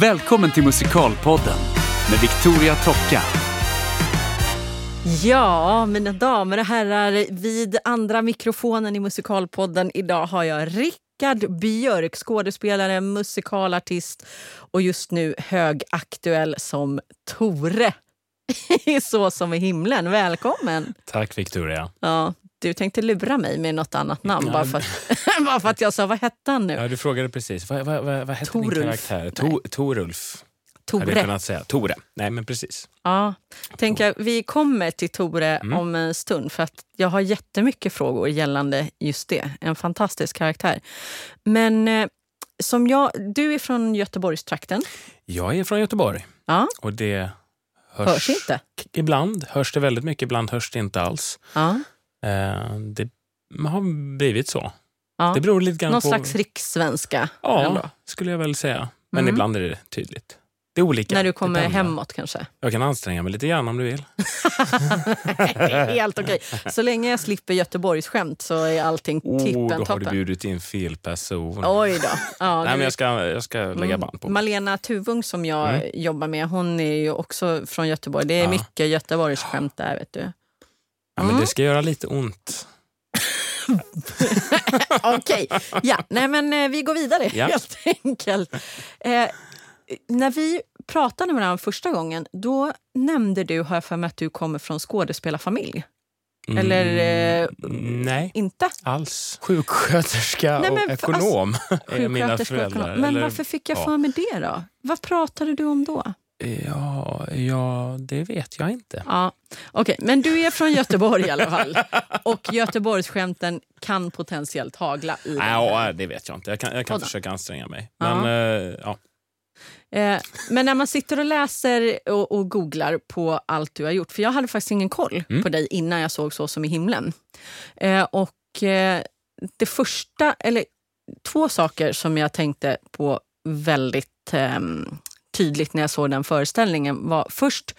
Välkommen till Musikalpodden med Victoria Tocka. Ja, mina damer och herrar, vid andra mikrofonen i Musikalpodden idag har jag Rickard Björk, skådespelare, musikalartist och just nu högaktuell som Tore i Så som i himlen. Välkommen! Tack Victoria. Ja, du tänkte lura mig med något annat namn bara, för att, bara för att jag sa vad hette han nu? Ja, du frågade precis. Vad, vad, vad, vad hette din Torulf. karaktär? To, Torulf. Hade jag Tore. kunnat säga. Tore. Nej, men precis. Ja, tänk jag, vi kommer till Tore Mm. om en stund för att jag har jättemycket frågor gällande just det. En fantastisk karaktär. Men eh, som jag, du är från Göteborgstrakten. Jag är från Göteborg Ja, och det hörs, hörs inte. Ibland hörs det väldigt mycket, ibland hörs det inte alls. Ja, det har blivit så. ja. Det beror lite grann Någon på... slags rikssvenska. Ja, ändå. skulle jag väl säga. Men Mm. ibland är det tydligt. Det är olika. När du kommer hemåt kanske. Jag kan anstränga mig lite grann om du vill. Helt okej. Så länge jag slipper Göteborgsskämt så är allting Oh, tippen då har du bjudit in fel person. Oj då. Ja, Nej, men jag ska, jag ska lägga Mm. band på. Malena Tuvung som jag Mm. jobbar med, hon är ju också från Göteborg. Det är Ja. mycket Göteborgsskämt där vet du. Ja, men Mm. det ska göra lite ont. Okej, ja, nej men eh, vi går vidare Ja. helt enkelt. Eh, när vi pratade med varandra första gången, då nämnde du, har jag för mig, att du kommer från skådespelarfamilj. Eller, eh, Mm, nej, Inte? alls. Sjuksköterska Nej, men och för- ekonom är mina Sjuksköterska och föräldrar. ekonom. Men eller- varför fick jag ja. för mig det då? Vad pratade du om då? Ja, ja, det vet jag inte. Ja, Okej, men du är från Göteborg i alla fall. Och Göteborgsskämten kan potentiellt hagla i ja, det vet jag inte. Jag kan, jag kan försöka anstränga mig. Men eh, ja. Eh, men när man sitter och läser och, och googlar på allt du har gjort, för jag hade faktiskt ingen koll Mm. på dig innan jag såg Så som i himlen. Eh, och det första, eller två saker som jag tänkte på väldigt ehm, tydligt när jag såg den föreställningen var först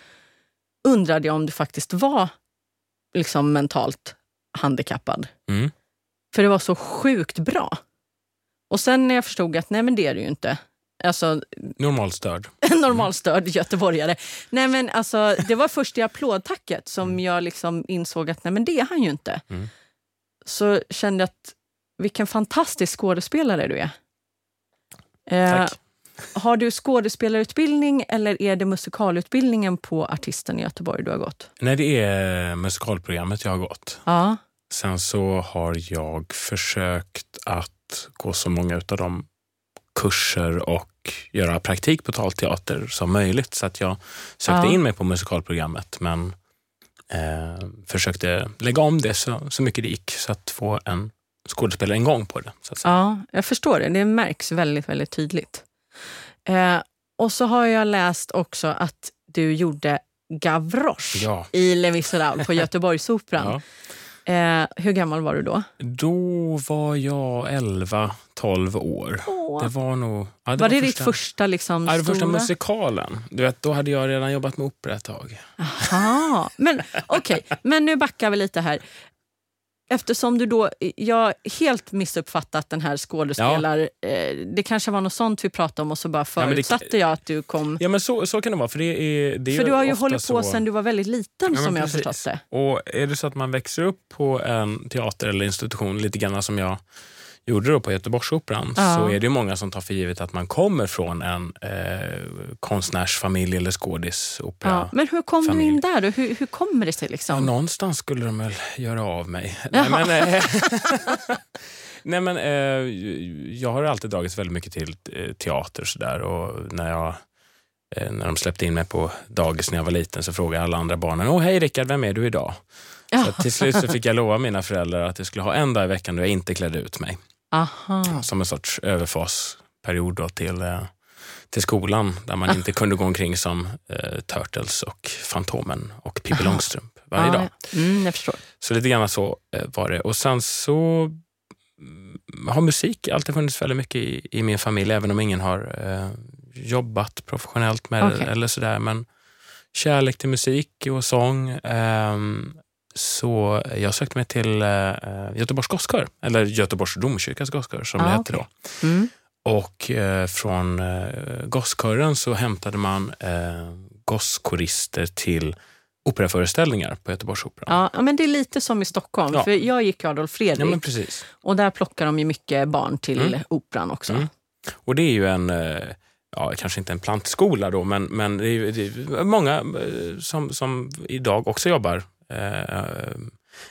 undrade jag om du faktiskt var liksom mentalt handikappad. Mm. För det var så sjukt bra. Och sen när jag förstod att nej men det är du ju inte. Alltså Normalstörd. normalstörd göteborgare. Nej, men alltså, det var först i applådtacket som jag liksom insåg att nej, men det är han ju inte. Mm. Så kände jag att vilken fantastisk skådespelare du är. Eh, Tack. Har du skådespelarutbildning eller är det musikalutbildningen på Artisten i Göteborg du har gått? Nej, det är musikalprogrammet jag har gått. Ja. Sen så har jag försökt att gå så många av de kurser och göra praktik på talteater som möjligt. Så att jag sökte Ja. in mig på musikalprogrammet men eh, försökte lägga om det så, så mycket det gick så att få en skådespelare en gång på det. Ja, jag förstår det. Det märks väldigt, väldigt tydligt. Eh, och så har jag läst också att du gjorde Gavroche Ja. i Les Misérables på Göteborgsoperan. Ja. Eh, hur gammal var du då? Då var jag 11-12 år. Åh. Det var nog... Ja, var det ditt första liksom, Ja, det stora? första musikalen. Du vet, då hade jag redan jobbat med opera ett tag. Aha. Men okej, men nu backar vi lite här. Eftersom du då, jag helt missuppfattat den här skådespelar... Eh, det kanske var något sånt vi pratade om och så bara men det- förutsatte jag att du kom... Ja, men så, så kan det vara. För, det är, det är För du har ju hållit på så... sen du var väldigt liten Ja, som jag har precis. förstått det. Och är det så att man växer upp på en teater eller institution, lite grann som jag gjorde då på Göteborgsoperan, Ja. så är det många som tar för givet att man kommer från en eh, konstnärsfamilj eller skådisopera. Ja. Men hur kom du familj. in där? Då? Hur, hur kommer det sig? Ja, Liksom? någonstans skulle de väl göra av mig. Nej, men, eh, nej, men, eh, jag har alltid dragits väldigt mycket till eh, teater och sådär. Och när, jag, eh, när de släppte in mig på dagis när jag var liten så frågade alla andra barnen Åh, hej Rickard, vem är du idag? Ja. Så till slut så fick jag lova mina föräldrar att jag skulle ha en dag i veckan då jag inte klädde ut mig. Aha. Som en sorts överfasperiod då till, eh, till skolan där man inte kunde gå omkring som eh, Turtles och Fantomen och Pippi. Långstrump varje dag. ja. Mm, jag förstår. Så lite grann så eh, var det. Och sen så mm, har musik alltid funnits väldigt mycket i, i min familj, även om ingen har eh, jobbat professionellt med Okej. det eller sådär. Men kärlek till musik och sång. ehm, så jag sökte mig till eh, Göteborgs gosskör, eller Göteborgs domkyrkas gosskör som det Ah, hette okej. då. Mm. Och eh, från eh, gosskören så hämtade man eh, gosskorister till operaföreställningar på Göteborgsoperan. Ja, men det är lite som i Stockholm. Ja. För jag gick Adolf Fredrik Ja, och där plockar de ju mycket barn till Mm. operan också. Mm. Och det är ju en, eh, ja kanske inte en plantskola då, men, men det är, det är många eh, som, som idag också jobbar eh,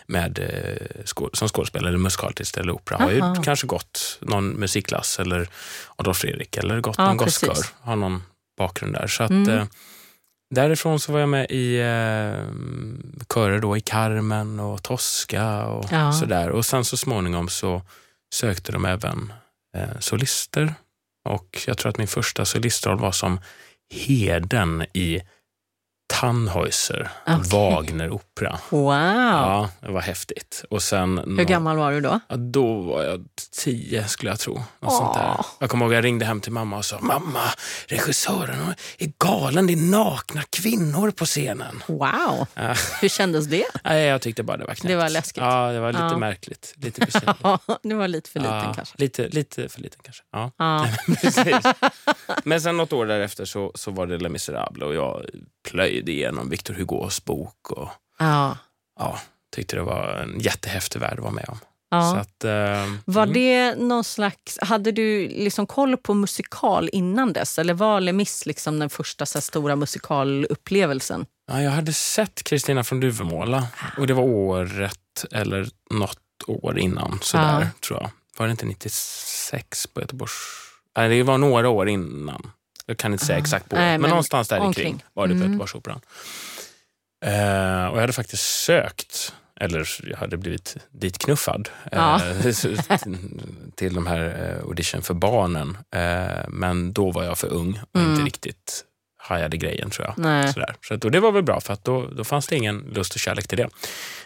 med, eh, som skådespelare eller musikalartist eller opera. Har ju kanske gått någon musikklass eller Adolf Fredrik eller gått Ja, någon gosskör. Har någon bakgrund där. Så att, Mm. eh, därifrån så var jag med i eh, körer då i Carmen och Tosca och Ja. sådär. Och sen så småningom så sökte de även eh, solister. Och jag tror att min första solistroll var som Heden i Tannhäuser, Okej. Wagner-opera. Wow! Ja, det var häftigt. Och sen, Hur gammal var du då? Ja, då var jag tio skulle jag tro. Något Åh. sånt där. Jag kommer ihåg jag ringde hem till mamma och sa Mamma, regissören är galen. Det är nakna kvinnor på scenen. Wow! Ja. Hur kändes det? Nej, jag tyckte bara det var knäppt. Det var läskigt. Ja, det var lite Ja. märkligt. Lite. Ja, du var lite för liten ja, kanske. Lite, lite för liten kanske. Ja. Ja. Precis. Men sen något år därefter så, så var det Les Misérables och jag plöjde igenom Victor Hugos bok och Ja. ja, tyckte det var en jättehäftig värld att vara med om. Ja. att, eh, Var mm. det någon slags... Hade du liksom koll på musikal innan dess? Eller var Les Mis liksom den första så stora musikalupplevelsen? Ja, jag hade sett Kristina från Duvemåla och det var året eller något år innan. Sådär, Ja. tror jag. Var det inte 96 på Göteborgs... Nej, det var några år innan. Jag kan inte säga Ah. exakt på Nej, men, men någonstans där omkring. kring var det på Mm. Göteborgsoperan. Eh, och jag hade faktiskt sökt, eller jag hade blivit ditknuffad Ja. eh, till de här eh, audition för barnen. Eh, men då var jag för ung och Mm. inte riktigt hajade grejen tror jag. Nej. Sådär. Så att, och det var väl bra för att då, då fanns det ingen lust och kärlek till det.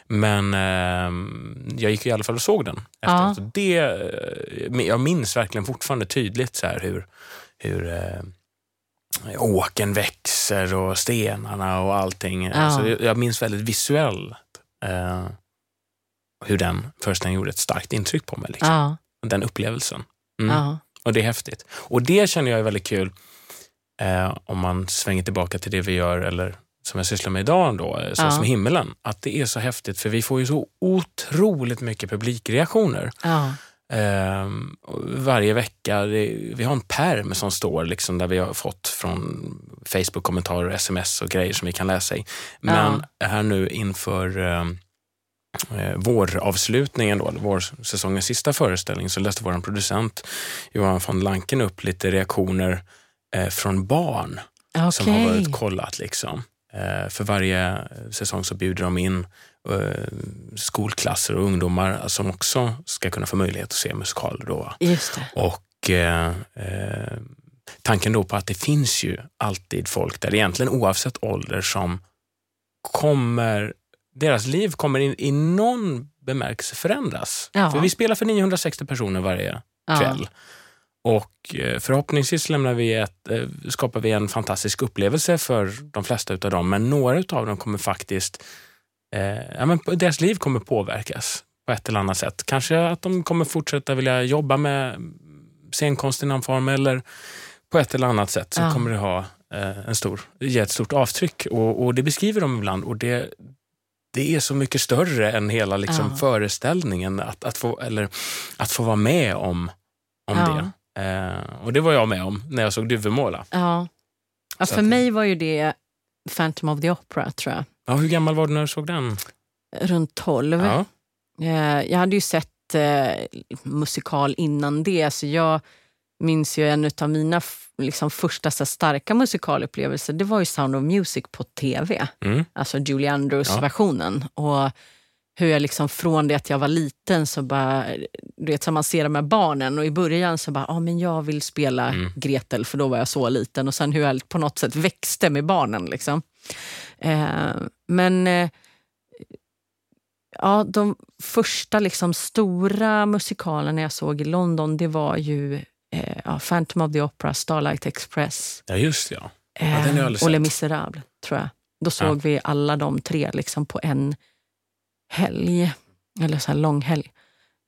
Men ehm, jag gick i alla fall och såg den. Ja. Efteråt. Det, eh, jag minns verkligen fortfarande tydligt så hur, hur eh, åken växer och stenarna och allting. Ja. Så jag, minns väldigt visuellt eh, hur den föreställningen gjorde ett starkt intryck på mig. Liksom. Ja. Den upplevelsen. Mm. Ja. Och det är häftigt. Och det känner jag är väldigt kul eh, om man svänger tillbaka till det vi gör, eller som jag sysslar med idag, då, eh, så Ja. som himmelen. Att det är så häftigt, för vi får ju så otroligt mycket publikreaktioner. Ja. Eh, varje vecka. Det, vi har en perm som står liksom, där vi har fått från Facebook-kommentarer, sms och grejer som vi kan läsa i. Men här nu inför eh, eh, våravslutningen, då, vårsäsongens sista föreställning, så läste vår producent Johan von Lanken upp lite reaktioner eh, från barn som har varit kollat. Liksom. Eh, för varje säsong så bjuder de in eh, skolklasser och ungdomar som också ska kunna få möjlighet att se musikaler. Då. Och eh, eh, tanken då på att det finns ju alltid folk där egentligen oavsett ålder som kommer, deras liv kommer i, i någon bemärkelse förändras. Ja. För vi spelar för 960 personer varje Ja. kväll. Och eh, förhoppningsvis lämnar vi ett, eh, skapar vi en fantastisk upplevelse för de flesta utav dem, men några utav dem kommer faktiskt, eh, ja, men deras liv kommer påverkas på ett eller annat sätt. Kanske att de kommer fortsätta vilja jobba med scenkonst i någon form eller på ett eller annat sätt så Ja. kommer det ha eh, en stor, ge ett stort avtryck. Och, och det beskriver de ibland och det, det är så mycket större än hela liksom, Ja. föreställningen att, att, få, eller, att få vara med om, om det. Eh, och det var jag med om när jag såg Duvemåla. Ja. För att- mig var ju det Phantom of the Opera, tror jag. Ja, hur gammal var du när du såg den? Runt 12. Ja. Eh, Jag hade ju sett eh, musikal innan det, så jag minns ju en av mina liksom, första så starka musikalupplevelser. Det var ju Sound of Music på tv, Mm. alltså Julie Ja. Andrews-versionen. Och hur jag liksom från det att jag var liten så bara, du vet som man ser de här barnen och i början så bara, ja men jag vill spela Mm. Gretel för då var jag så liten och sen hur jag på något sätt växte med barnen liksom. Eh, men eh, ja, de första liksom stora musikalerna jag såg i London det var ju eh, ja, Phantom of the Opera, Starlight Express ja, just ja. eh, den har aldrig och Les. Misérables, tror jag. Då såg vi alla de tre liksom på en helg, eller så här lång helg.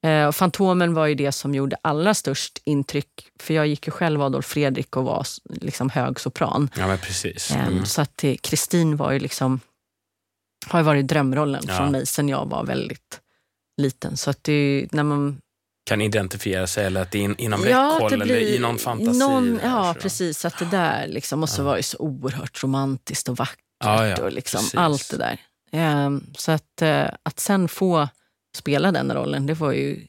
Eh, och Fantomen var ju det som gjorde allra störst intryck. För jag gick ju själv Adolf Fredrik och var liksom hög sopran. Ja, men precis. Eh, Mm. Så att eh, Kristin var ju liksom, har ju varit drömrollen Ja. från mig sen jag var väldigt liten. Så att det, är när man Kan identifiera sig eller att det är in, inom Ja, räckhåll eller i någon fantasi. någon- ja, så. precis. Att det där liksom, och så Ja. var det så oerhört romantiskt och vackert. Ja, ja, och liksom precis. allt det där. Ehm, så att, eh, att sen få spela den rollen, det var ju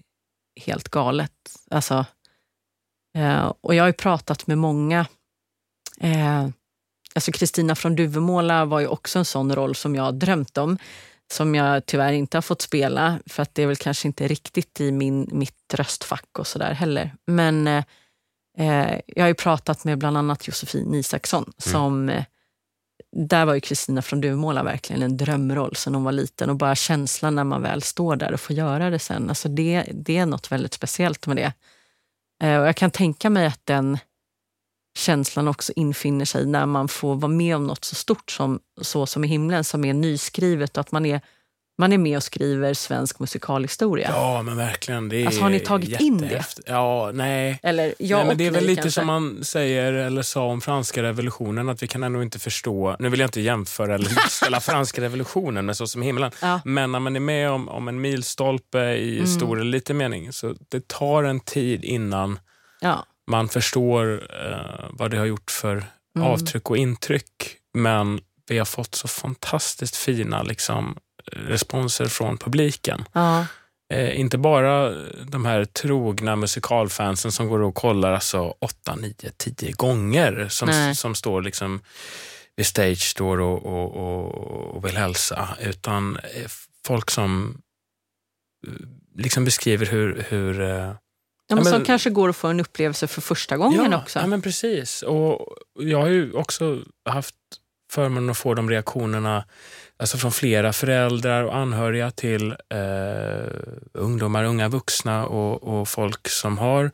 helt galet. Alltså, eh, och jag har ju pratat med många. Eh, alltså Kristina från Duvemåla var ju också en sån roll som jag drömt om. Som jag tyvärr inte har fått spela, för att det är väl kanske inte riktigt i min, mitt röstfack och sådär heller. Men eh, eh, jag har ju pratat med bland annat Josefin Isaksson som eh, där var ju Kristina från Duvemåla verkligen en drömroll sen hon var liten. Och bara känslan när man väl står där och får göra det sen. Alltså det, det är något väldigt speciellt med det. Eh, och jag kan tänka mig att den känslan också infinner sig när man får vara med om något så stort som Så som i himlen, som är nyskrivet och att man är, man är med och skriver svensk musikalhistoria. Ja, men verkligen. Det är Alltså, har ni tagit in det? Ja, nej. Eller jag nej men det är väl lite kanske. som man säger eller sa om franska revolutionen, att vi kan ändå inte förstå, nu vill jag inte jämföra eller likställa franska revolutionen med Så som himlen, Ja. men när man är med om, om en milstolpe i Mm. stor eller liten mening, så det tar en tid innan Ja. man förstår eh, vad det har gjort för Mm. avtryck och intryck. Men vi har fått så fantastiskt fina liksom, responser från publiken. Ja. Eh, inte bara de här trogna musikalfansen som går och kollar alltså 8, 9, 10 gånger som, Nej. som står liksom vid stage står och, och, och, och vill hälsa, utan eh, folk som eh, liksom beskriver hur, hur eh, Ja, men men- som kanske går att få en upplevelse för första gången ja, också. Ja, men precis. Och jag har ju också haft förmånen att få de reaktionerna alltså från flera föräldrar och anhöriga till eh, ungdomar, unga vuxna och, och folk som har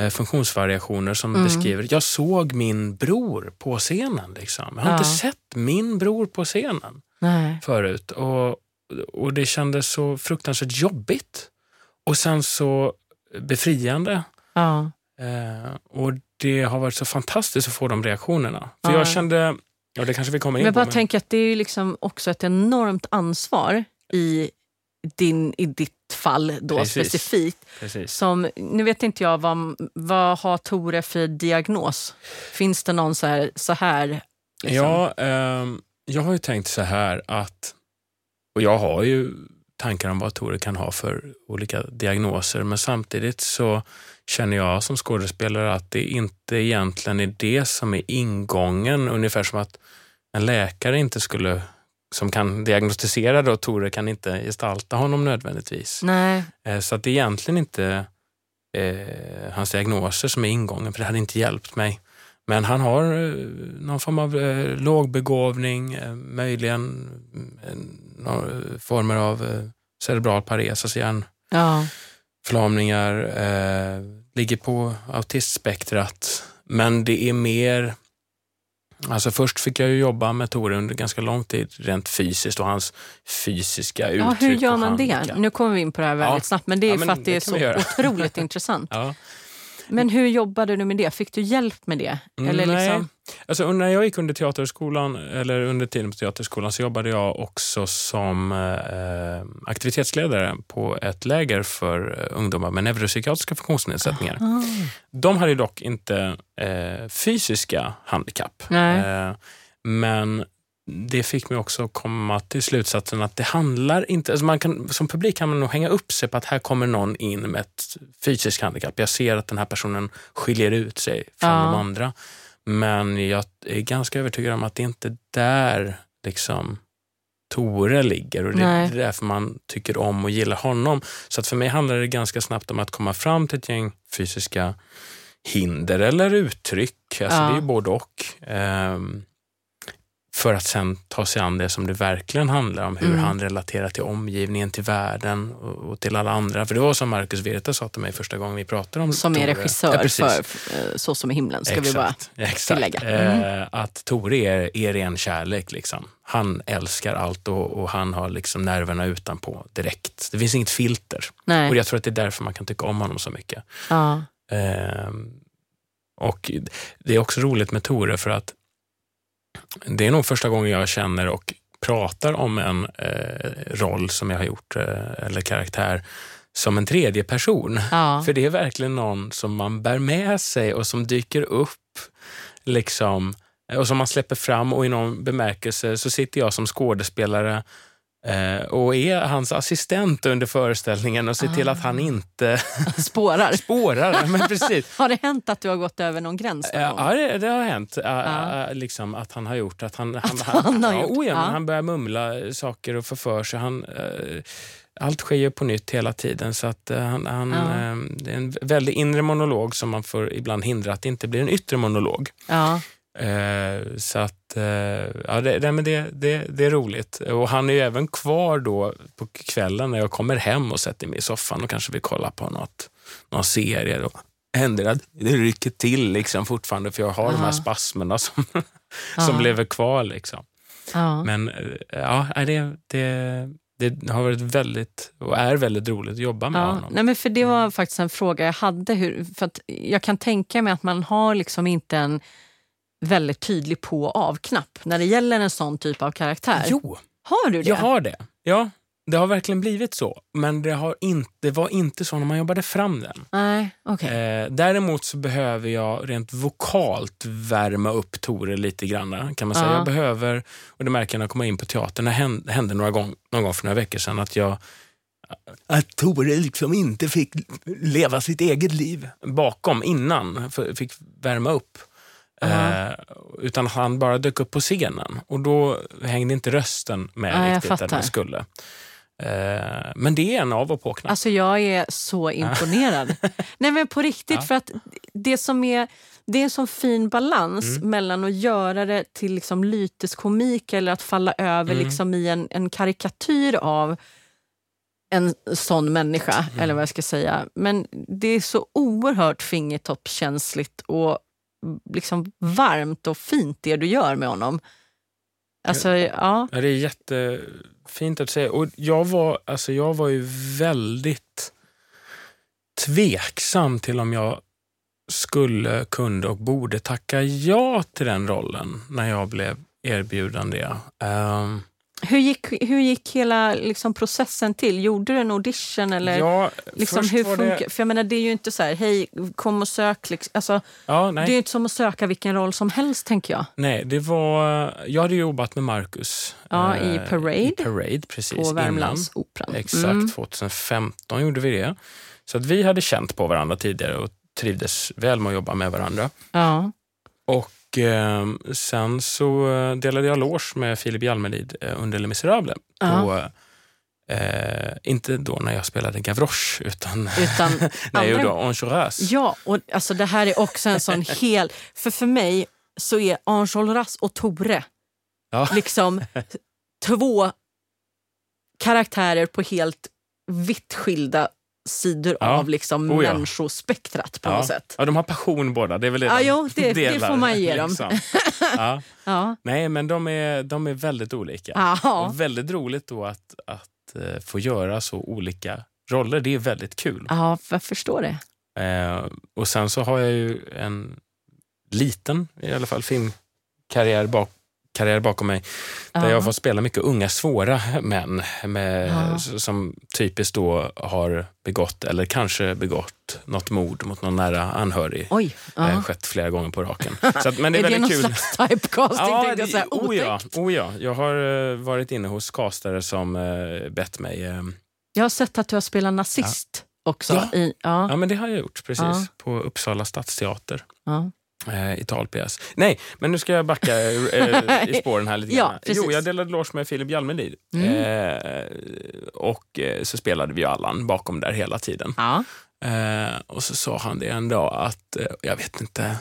eh, funktionsvariationer som Mm. beskriver, jag såg min bror på scenen. Liksom. Jag har Ja. inte sett min bror på scenen Nej. förut. Och, och det kändes så fruktansvärt jobbigt. Och sen så befriande. Ja. Eh, och det har varit så fantastiskt att få de reaktionerna. För Ja. jag kände, ja det kanske vi kommer in Men jag på. bara tänker att det är ju liksom också ett enormt ansvar i, din, i ditt fall då Precis. specifikt. precis. Som, nu vet inte jag, vad, vad har Tore för diagnos? Finns det någon så här, så här liksom? Ja, ehm, jag har ju tänkt så här att, och jag har ju tankar om vad Tore kan ha för olika diagnoser, men samtidigt så känner jag som skådespelare att det inte egentligen är det som är ingången, ungefär som att en läkare inte skulle som kan diagnostisera då, Tore kan inte gestalta honom nödvändigtvis. Nej, Eh, Så att det är egentligen inte eh, hans diagnoser som är ingången, för det hade inte hjälpt mig. Men han har eh, någon form av eh, lågbegåvning, eh, möjligen eh, några former av eh, cerebral pares, alltså hjärnförlamningar, ja. Eh, ligger på autistspektrat. Men det är mer Alltså först fick jag ju jobba med Tore under ganska lång tid rent fysiskt och hans fysiska uttryck ja, hur gör man det? Nu kommer vi in på det här väldigt Ja. snabbt, men det är Ja, för men att det är det vi så otroligt intressant. Ja. Men hur jobbade du med det? Fick du hjälp med det? Eller Nej. liksom, Alltså, när jag gick under teaterskolan, eller under tiden på teaterskolan, så jobbade jag också som eh, aktivitetsledare på ett läger för eh, ungdomar med neuropsykiatriska funktionsnedsättningar. ah, De hade dock inte eh, fysiska handikapp. Nej. Eh, men det fick mig också komma till slutsatsen att det handlar inte... Alltså man kan, som publik kan man nog hänga upp sig på att här kommer någon in med ett fysiskt handikapp. Jag ser att den här personen skiljer ut sig från Ja. de andra. Men jag är ganska övertygad om att det inte är där liksom Tore ligger och det Nej. är därför man tycker om och gillar honom. Så att för mig handlar det ganska snabbt om att komma fram till ett gäng fysiska hinder eller uttryck. Alltså Ja. Det är ju både och. Ehm, för att sen ta sig an det som det verkligen handlar om, hur Mm. han relaterar till omgivningen, till världen och, och till alla andra. För det var som Marcus Virta sa till mig första gången vi pratade om Som är Tore. regissör Ja, för eh, Så som i himlen, ska vi bara Exakt, exakt. tillägga. Mm. Eh, att Tore är, är ren kärlek. Liksom. Han älskar allt och, och han har liksom nerverna utanpå direkt. Det finns inget filter. Och Nej. jag tror att det är därför man kan tycka om honom så mycket. Ja. Ehm, och Det är också roligt med Tore för att det är nog första gången jag känner och pratar om en eh, roll som jag har gjort, eh, eller karaktär, som en tredje person. Ja. För det är verkligen någon som man bär med sig och som dyker upp liksom och som man släpper fram och i någon bemärkelse så sitter jag som skådespelare och är hans assistent under föreställningen och ser till Ah. att han inte Spårar. spårar. Men precis. Har det hänt att du har gått över någon gräns? någon gång? Ja, det, det har hänt. Ä- liksom att han har gjort att han... Att han har ja, gjort, oh ja, men ja. Han börjar mumla saker och få för sig. Han, eh, allt sker ju på nytt hela tiden. Så att, eh, han, han, eh, det är en väldigt inre monolog som man får ibland hindra att det inte blir en yttre monolog. Eh, så att, eh, ja, det, det, men det, det, det är roligt. Och han är ju även kvar då på kvällen när jag kommer hem och sätter mig i soffan och kanske vill kolla på något, någon serie. Då händer det att det rycker till liksom fortfarande för jag har de här Aha. spasmerna som, som lever kvar. Liksom. Ja. Men eh, ja, det, det, det har varit väldigt och är väldigt roligt att jobba med Ja, honom. nej men för det var faktiskt en fråga jag hade. Hur, för jag kan tänka mig att man har liksom inte en väldigt tydlig på och av-knapp när det gäller en sån typ av karaktär. Jo, Har du det? jag har det. Ja, det har verkligen blivit så. Men det, har inte, det var inte så när man jobbade fram den. Nej, okej. Eh, däremot så behöver jag rent vokalt värma upp Tore lite grann. Kan man säga. Ja. Jag behöver, och det märker jag när jag kommer in på teatern, det hände, hände några gång, någon gång för några veckor sedan att jag att Tore liksom inte fick leva sitt eget liv bakom innan, för- fick värma upp. Eh, utan han bara dök upp på scenen och då hängde inte rösten med jag riktigt där den skulle. Eh, men det är en av och på-knapp. Alltså jag är så imponerad. Nej men på riktigt, Ja. för att det som är det är en sån fin balans Mm. mellan att göra det till liksom lyteskomik eller att falla över Mm. liksom i en, en karikatyr av en sån människa, Mm. eller vad jag ska säga. Men det är så oerhört fingertoppskänsligt och liksom varmt och fint det du gör med honom. Alltså, ja. Ja, det är jättefint att säga. Och jag var, alltså jag var ju väldigt tveksam till om jag skulle, kunde och borde tacka ja till den rollen när jag blev erbjuden det. Ehm, Hur, gick, hur gick hela liksom, processen till? Gjorde du en audition? Eller, ja, liksom, hur funkar, det... För jag menar, det är ju inte så här, hej, kom och sök. Liksom. Alltså, Ja, det är ju inte som att söka vilken roll som helst, tänker jag. nej, det var... Jag hade jobbat med Marcus. Ja, i eh, Parade. I Parade, precis. På. Värmlandsoperan. Exakt, Mm. 2015 gjorde vi det. Så att vi hade känt på varandra tidigare och trivdes väl med att jobba med varandra. Ja. Och eh, sen så eh, delade jag loge med Filip Jalmelid eh, under Les Misérables. På, eh, inte då när jag spelade Gavroche, utan Utan när jag gjorde Enjolras. Ja, och alltså, det här är också en sån hel... För för mig så är Enjolras och Tore Ja. liksom två karaktärer på helt vitt skilda sidor Ja. av liksom Oh ja. människospektrat på Ja. något sätt. Ja, de har passion båda. Det är väl det Ja, de jo, det- det delar, får man ge dem. liksom. Ja. Ja. Nej, men de är, de är väldigt olika. Och väldigt roligt då att, att eh, få göra så olika roller. Det är väldigt kul. ja, jag förstår det. Eh, och sen så har jag ju en liten, i alla fall, filmkarriär bak, karriär bakom mig. Där Ja. jag har fått spela mycket unga, svåra män med, Ja. s- som typiskt då har begått, eller kanske begått, något mord mot någon nära anhörig. Oj. Ja. Eh, skett flera gånger på raken. Så att, men det är, är det väldigt någon kul. slags typecasting? Ja, jag säga. det, oh, ja, oh ja, jag har eh, varit inne hos castare som eh, bett mig. eh, Jag har sett att du har spelat nazist också. Ja. I, ja. ja, men det har jag gjort precis Ja. på Uppsala stadsteater. Ja. Eh, i talpjäs. Nej, men nu ska jag backa eh, i spåren här lite Ja, grann. precis. jo, jag delade loge med Filip Jalmelid. Mm. Eh, och eh, så spelade vi ju Allan bakom där hela tiden. Ja. Eh, och så sa han det en dag att, eh, jag vet inte,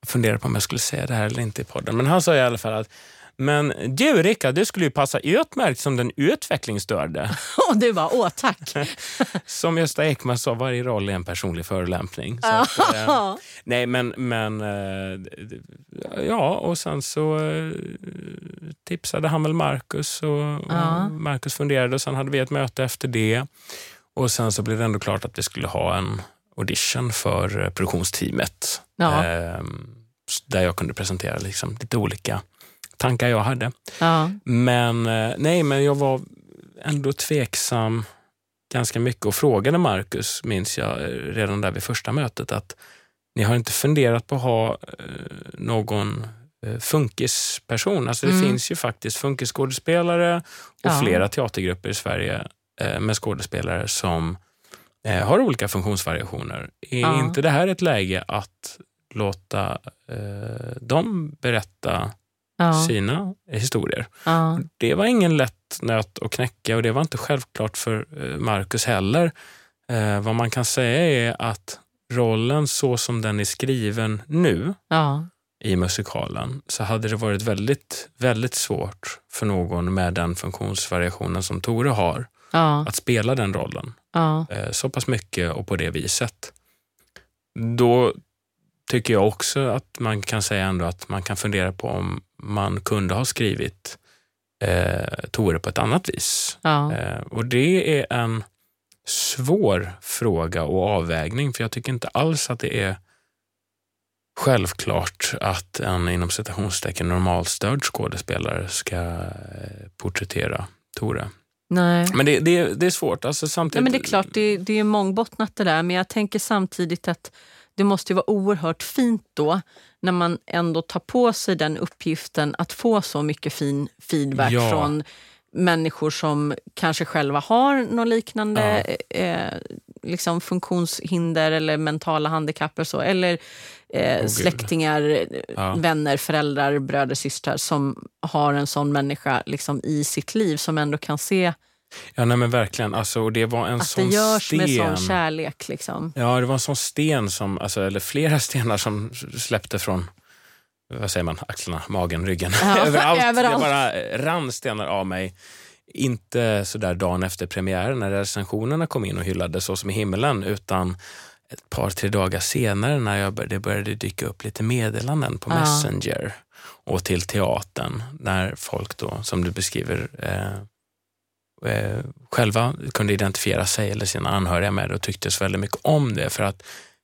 jag funderar på om jag skulle säga det här eller inte i podden, men han sa i alla fall att Men du Rickard, du skulle ju passa utmärkt som den utvecklingsstörde. Och du bara, åh tack. Som Gösta Ekman sa, varje roll är en personlig förolämpning. Att, eh, nej, men, men eh, ja, och sen så eh, tipsade han väl Marcus och, Ja. och Marcus funderade och sen hade vi ett möte efter det. Och sen så blev det ändå klart att vi skulle ha en audition för eh, produktionsteamet. Ja. Ehm, där jag kunde presentera liksom lite olika tankar jag hade. Ja. Men eh, nej, men jag var ändå tveksam ganska mycket och frågade Marcus, minns jag, eh, redan där vid första mötet att ni har inte funderat på att ha eh, någon funkisperson. Alltså det Mm. finns ju faktiskt funkisskådespelare och Ja. flera teatergrupper i Sverige med skådespelare som har olika funktionsvariationer. Är Ja. inte det här ett läge att låta eh, dem berätta Ja. sina historier? Ja. Det var ingen lätt nöt att knäcka och det var inte självklart för eh, Marcus heller. Eh, vad man kan säga är att rollen så som den är skriven nu Ja. i musikalen så hade det varit väldigt, väldigt svårt för någon med den funktionsvariationen som Tore har att spela den rollen eh, så pass mycket och på det viset. Då tycker jag också att man kan säga ändå att man kan fundera på om man kunde ha skrivit eh, Tore på ett annat vis. Ja. Eh, och det är en svår fråga och avvägning för jag tycker inte alls att det är självklart att en inom citationstecken normalstörd skådespelare ska eh, porträttera Tore. Nej. Men det, det, det är svårt. Alltså Nej, samtidigt, men det är klart, det, det är mångbottnat det där. Men jag tänker samtidigt att det måste ju vara oerhört fint då när man ändå tar på sig den uppgiften att få så mycket fin feedback Ja. från människor som kanske själva har något liknande eh, liksom funktionshinder eller mentala handikapp eller så. Eller eh, gud. släktingar, Ja. vänner, föräldrar, bröder, systrar som har en sån människa liksom i sitt liv som ändå kan se Ja, nej, men verkligen. Alltså, och det var en att sån det görs sten. med sån kärlek. Liksom. Ja, det var en sån sten, som, alltså, eller flera stenar som släppte från vad säger man, axlarna, magen, ryggen. Ja, överallt. överallt. Det bara rann stenar av mig. Inte så där dagen efter premiären när recensionerna kom in och hyllade Så som i himmelen, utan ett par, tre dagar senare när jag började, det började dyka upp lite meddelanden på Ja. Messenger och till teatern när folk då, som du beskriver, eh, själva kunde identifiera sig eller sina anhöriga med det och tycktes väldigt mycket om det. För att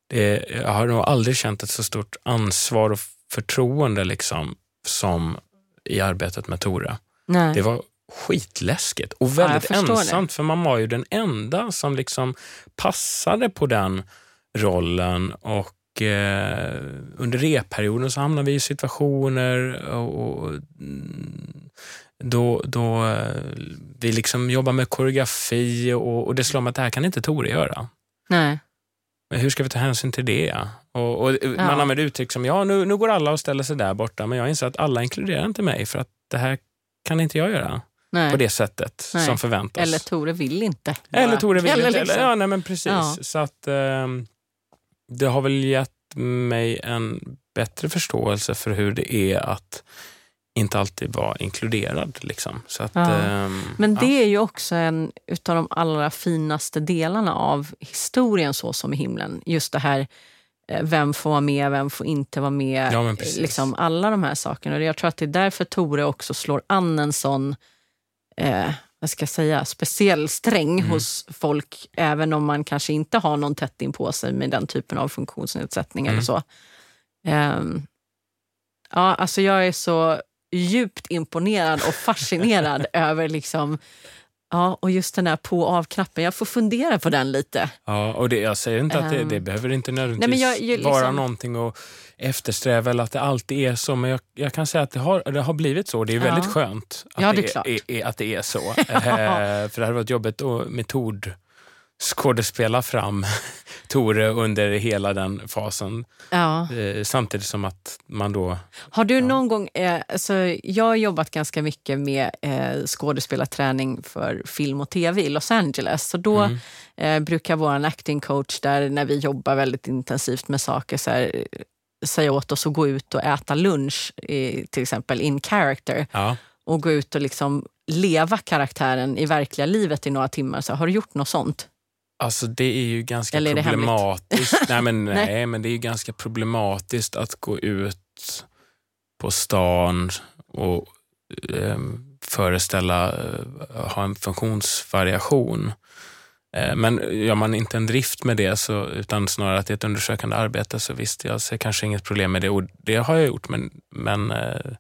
det, jag har nog aldrig känt ett så stort ansvar och förtroende liksom, som i arbetet med Tore. Nej. Det var skitläskigt och väldigt det. ensamt för man var ju den enda som liksom passade på den rollen och eh, under repperioden så hamnade vi i situationer och, och mm, då, då eh, vi liksom jobbar med koreografi och, och det slår mig att det här kan inte Tore göra. Nej. Men hur ska vi ta hänsyn till det? Och, och Man använder uttryck som ja, nu, nu går alla och ställer sig där borta, men jag inser att alla inkluderar inte mig för att det här kan inte jag göra Nej. på det sättet Nej. som förväntas. Eller Tore vill inte. bara. Eller Tore vill Eller inte. liksom. Eller, ja, nej, men precis. Ja. Så att ehm, det har väl gett mig en bättre förståelse för hur det är att inte alltid vara inkluderad. Liksom. Så att, Ja. ehm, Men det ja. är ju också en utav de allra finaste delarna av historien Så som i himlen. Just det här, eh, vem får vara med, vem får inte vara med. Ja, liksom alla de här sakerna. Och Jag tror att det är därför Tore också slår an en sån eh, vad ska jag säga, speciell sträng Mm. hos folk, även om man kanske inte har någon tätt in på sig med den typen av funktionsnedsättning Mm. eller så. Ehm, ja, alltså jag är så djupt imponerad och fascinerad över liksom, ja, och just den här på och av-knappen. Jag får fundera på den lite. Ja, och det, jag säger inte att det, Ehm. det behöver inte nödvändigtvis Nej, jag- jag liksom- vara någonting att eftersträva eller att det alltid är så. Men jag, jag kan säga att det har, det har blivit så. Det är Ja. väldigt skönt att, Ja, det är är, är, att det är så. Eh, för det hade varit jobbigt att metod skådespela fram Tore under hela den fasen. Ja. Eh, samtidigt som att man då... Har du någon gång... Eh, alltså, jag har jobbat ganska mycket med eh, skådespelarträning för film och tv i Los Angeles. Så då Mm. brukar vår acting coach där, när vi jobbar väldigt intensivt med saker, så här, säga åt oss att gå ut och äta lunch, i, till exempel in character, Ja. och gå ut och liksom leva karaktären i verkliga livet i några timmar. Så har du gjort något sånt? Alltså det är ju ganska Eller problematiskt. nej, men, Nej. nej, men det är ju ganska problematiskt att gå ut på stan och eh, föreställa, eh, ha en funktionsvariation. Eh, men gör man inte en drift med det, så, utan snarare att det är ett undersökande arbete, så visst, jag ser kanske inget problem med det. Och det har jag gjort, men, men eh,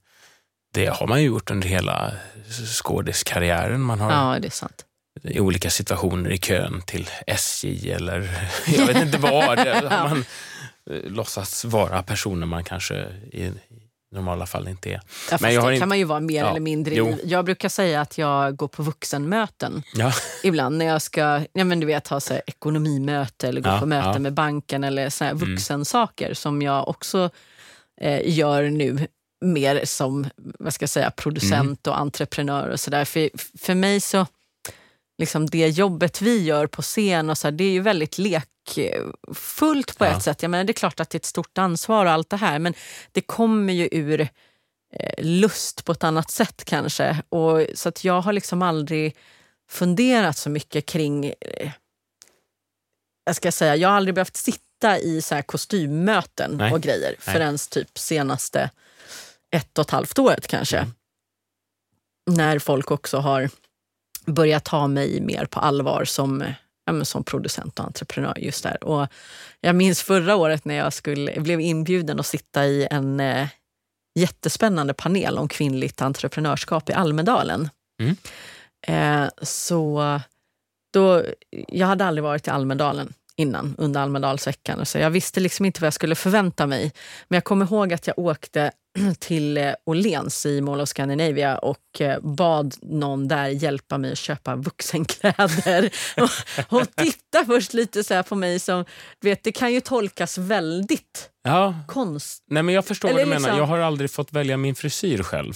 det har man ju gjort under hela skådiskarriären. Man har Ja, det är sant. I olika situationer i kön till SJ eller jag vet inte vad. Har man eh, låtsats vara personer man kanske i, normala fall inte är. Ja, Men jag det inte- kan man ju vara mer Ja, eller mindre. jo. Jag brukar säga att jag går på vuxenmöten Ja, ibland när jag ska ja, men du vet, ha så här, ekonomimöte eller gå på möte ja. Mm. med banken eller så här vuxensaker som jag också eh, gör nu mer som vad ska jag säga, producent Mm. och entreprenör och sådär. För, för mig så, liksom det jobbet vi gör på scen och så här, det är ju väldigt lekfullt på Ja. ett sätt. Jag menar, det är klart att det är ett stort ansvar och allt det här men det kommer ju ur eh, lust på ett annat sätt kanske. Och, så att jag har liksom aldrig funderat så mycket kring... Eh, jag ska säga, jag har aldrig behövt sitta i så här kostymmöten Nej. och grejer Nej. förrän typ senaste ett och ett halvt året kanske. Mm. När folk också har börjat ta mig mer på allvar som, ja, som producent och entreprenör. just där. Och jag minns förra året när jag skulle, blev inbjuden att sitta i en eh, jättespännande panel om kvinnligt entreprenörskap i Almedalen. Mm. Eh, så då, jag hade aldrig varit i Almedalen innan, under Almedalsveckan. Så jag visste liksom inte vad jag skulle förvänta mig. Men jag kommer ihåg att jag åkte till eh, Åhléns i Mall of Scandinavia och eh, bad någon där hjälpa mig att köpa vuxenkläder. och, och titta först lite så på mig som, vet, det kan ju tolkas väldigt ja. Nej, men jag förstår Eller vad du menar. liksom- Jag har aldrig fått välja min frisyr själv.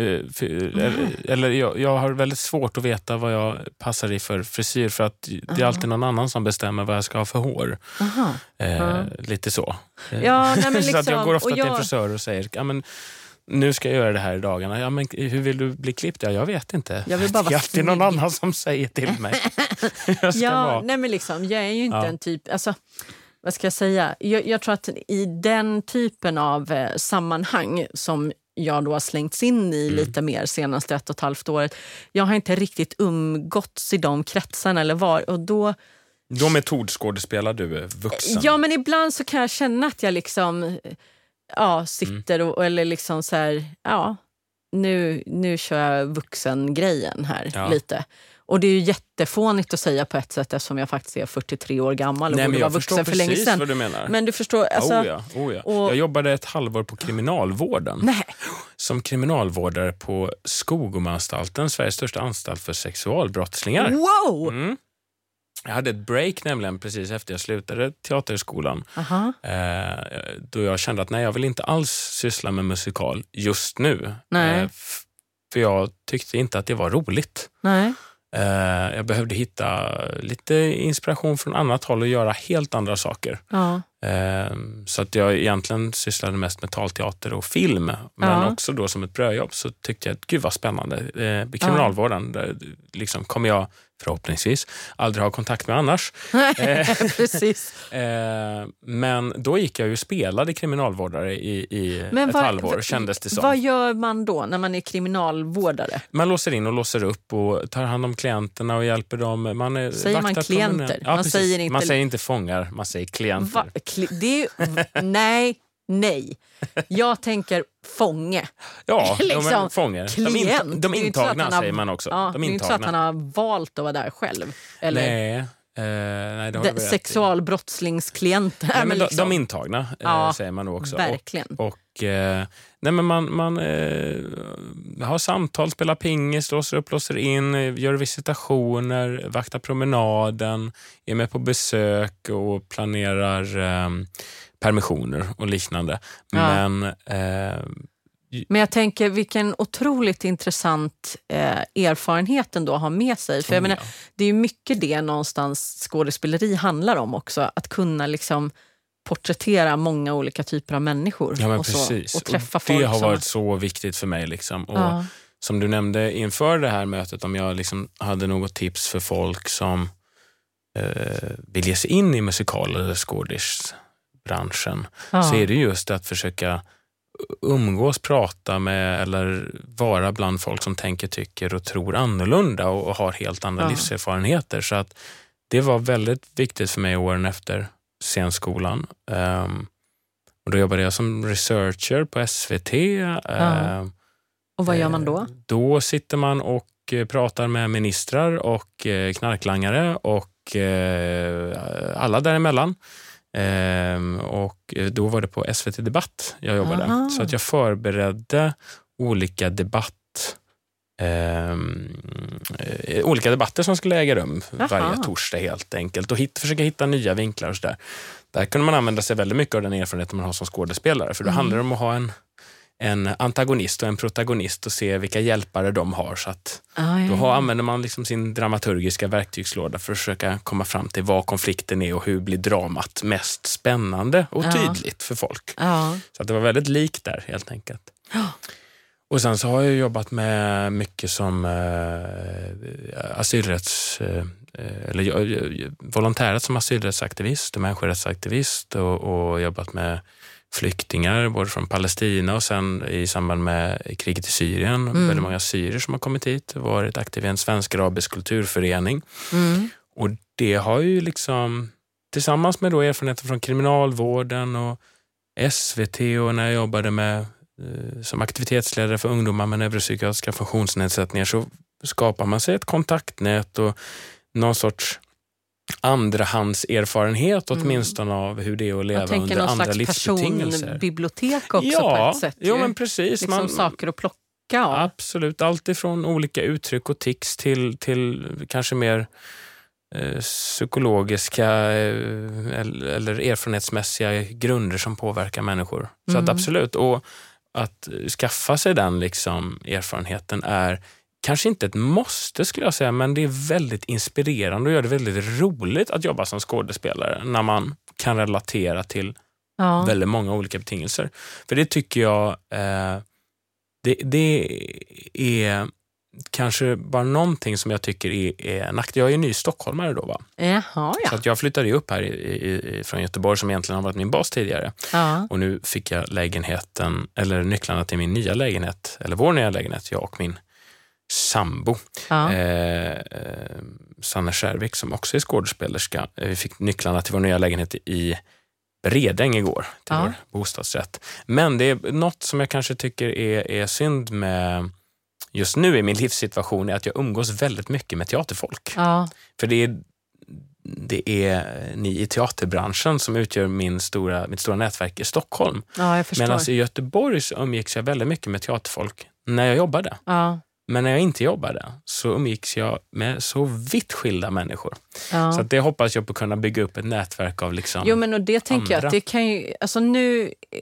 Eh, Eller, eller jag, jag har väldigt svårt att veta vad jag passar i för frisyr för att det är alltid någon annan som bestämmer vad jag ska ha för hår. Aha. Eh, Ja. Lite så. Eh, Ja, nej, men så att jag liksom, går ofta och till en jag- frisör och säger ja, men, nu ska jag göra det här i dagarna. Ja, men, hur vill du bli klippt? Ja, jag vet inte. Jag vill bara det är alltid någon annan som säger till mig jag ska Ja, vara. nej men liksom, jag är ju inte Ja. en typ... Alltså, vad ska jag säga? Jag, jag tror att i den typen av eh, sammanhang som jag då har slängts in i Mm. lite mer senaste ett och ett halvt året. Jag har inte riktigt umgåtts i de kretsarna eller var. Och då, Då metodskådespelar du vuxen. ja, men ibland så kan jag känna att jag liksom ja, sitter och, eller liksom så här, ja, nu, nu kör jag vuxengrejen här Ja. lite. Och det är ju jättefånigt att säga på ett sätt eftersom jag faktiskt är 43 år gammal och Nej, men borde vara vuxen för länge sedan. vad du menar. Men du förstår, alltså... oh ja, oh ja. och- Jag jobbade ett halvår på kriminalvården. Nej, Som kriminalvårdare på Skogomanstalten, Sveriges största anstalt för sexualbrottslingar. wow! Mm. Jag hade ett break nämligen precis efter jag slutade teaterskolan. Aha, Eh, då jag kände att nej, jag vill inte alls syssla med musikal just nu. Eh, för jag tyckte inte att det var roligt. nej. Eh, jag behövde hitta lite inspiration från annat håll och göra helt andra saker. Ja, Eh, så att jag egentligen sysslade mest med talteater och film. Men Ja. också då som ett brödjobb så tyckte jag att gud vad spännande. Eh, I kriminalvården där, liksom, kommer jag förhoppningsvis aldrig ha kontakt med annars. precis. Eh, men då gick jag ju och spelade kriminalvårdare i, i Men ett vad- halvår kändes det som. Vad gör man då när man är kriminalvårdare? Man låser in och låser upp och tar hand om klienterna och hjälper dem. Man är, Säger man klienter? promenad. Man säger inte- man säger inte fångar, man säger klienter. Va? Det är nej, nej. Jag tänker fånge. Ja, Liksom, de är fångar. De, Klient. in, de intagna har- säger man också. Ja, de det är inte så att intagna. han har valt att vara där själv. Eller Nej, eh, nej, de, du rätt i. sexualbrottslingsklient. Nej, men de, liksom, de intagna eh, Ja, säger man nog också. Och, Verkligen. och, eh, nej, men man man eh, har samtal, spelar pingis, låser upp, låser in, eh, gör visitationer, vaktar promenaden, är med på besök och planerar eh, permissioner och liknande. Ja. Men eh, Men jag tänker vilken otroligt intressant eh, erfarenhet ändå att ha med sig. För jag menar, det är ju mycket det någonstans skådespeleri handlar om också. Att kunna liksom porträttera många olika typer av människor. Ja, och, så, precis. och träffa och folk det har som... varit så viktigt för mig. Liksom. Och Ja. Som du nämnde inför det här mötet, om jag liksom hade något tips för folk som eh, vill ge sig in i musikal eller skådisbranschen, Ja. så är det just att försöka umgås, prata med eller vara bland folk som tänker, tycker och tror annorlunda och, och har helt andra Ja. livserfarenheter. Så att det var väldigt viktigt för mig åren efter scenskolan. Ehm, och då jobbade jag som researcher på SVT. Ehm, och vad gör man då? Eh, Då sitter man och eh, pratar med ministrar och eh, knarklangare och alla däremellan. Ehm, och eh, då var det på SVT Debatt jag jobbade. Aha. Så att jag förberedde olika debatt ehm, eh, olika debatter som skulle äga rum Jaha. varje torsdag helt enkelt och hit, försöka hitta nya vinklar och sådär. Där kunde man använda sig väldigt mycket av den erfarenheten man har som skådespelare för då Mm. handlar det om att ha en, en antagonist och en protagonist och se vilka hjälpare de har. Så att Ah, ja, då har, använder man liksom sin dramaturgiska verktygslåda för att försöka komma fram till vad konflikten är och hur blir dramat mest spännande och Ja. tydligt för folk. ja. Så att det var väldigt likt där helt enkelt. Och sen så har jag jobbat med mycket som eh, asylrätts... Eh, eller jag, jag, volontärat som asylrättsaktivist och människorättsaktivist och, och jobbat med flyktingar både från Palestina och sen i samband med kriget i Syrien. Mm. Väldigt många syrier som har kommit hit och varit aktiva i en svensk-arabisk kulturförening. Mm. Och det har ju liksom tillsammans med då erfarenheter från kriminalvården och SVT och när jag jobbade med eh, som aktivitetsledare för ungdomar med neuropsykiatriska funktionsnedsättningar så skapar man sig ett kontaktnät och någon sorts andrahandserfarenhet Mm. åtminstone av hur det är att leva Jag tänker under andra livsbetingelser. personbibliotek också ja, på ett sätt. ju. men precis. liksom Man- saker att plocka av. Absolut, allt ifrån olika uttryck och tics till, till kanske mer eh, psykologiska eh, eller, erfarenhetsmässiga grunder som påverkar människor. Så att Mm. absolut, och att skaffa sig den liksom, erfarenheten är kanske inte ett måste skulle jag säga, men det är väldigt inspirerande och gör det väldigt roligt att jobba som skådespelare när man kan relatera till Ja. väldigt många olika betingelser. För det tycker jag, eh, det, det är kanske bara någonting som jag tycker är, är en nackdel. Jag är ju ny stockholmare då, va? Jaha, så ja. att jag flyttade ju upp här i, i- från Göteborg som egentligen har varit min bas tidigare. ja. Och nu fick jag lägenheten, eller nycklarna till min nya lägenhet, eller vår nya lägenhet, jag och min sambo. ja. Eh, eh, Sanne Skärvik som också är skådespelerska. Eh, Vi fick nycklarna till vår nya lägenhet i Bredäng igår, till Ja. vår bostadsrätt. Men det är något som jag kanske tycker är, är synd med just nu i min livssituation är att jag umgås väldigt mycket med teaterfolk. ja. För det är, det är ni i teaterbranschen som utgör min stora, mitt stora nätverk i Stockholm. ja. Medan i Göteborg så umgicks jag väldigt mycket med teaterfolk när jag jobbade. ja. Men när jag inte jobbade så umgicks jag med så vitt skilda människor. Ja. Så att det hoppas jag på att kunna bygga upp ett nätverk av. Liksom. Jo, men och det tänker jag andra. att det kan ju... Alltså nu eh,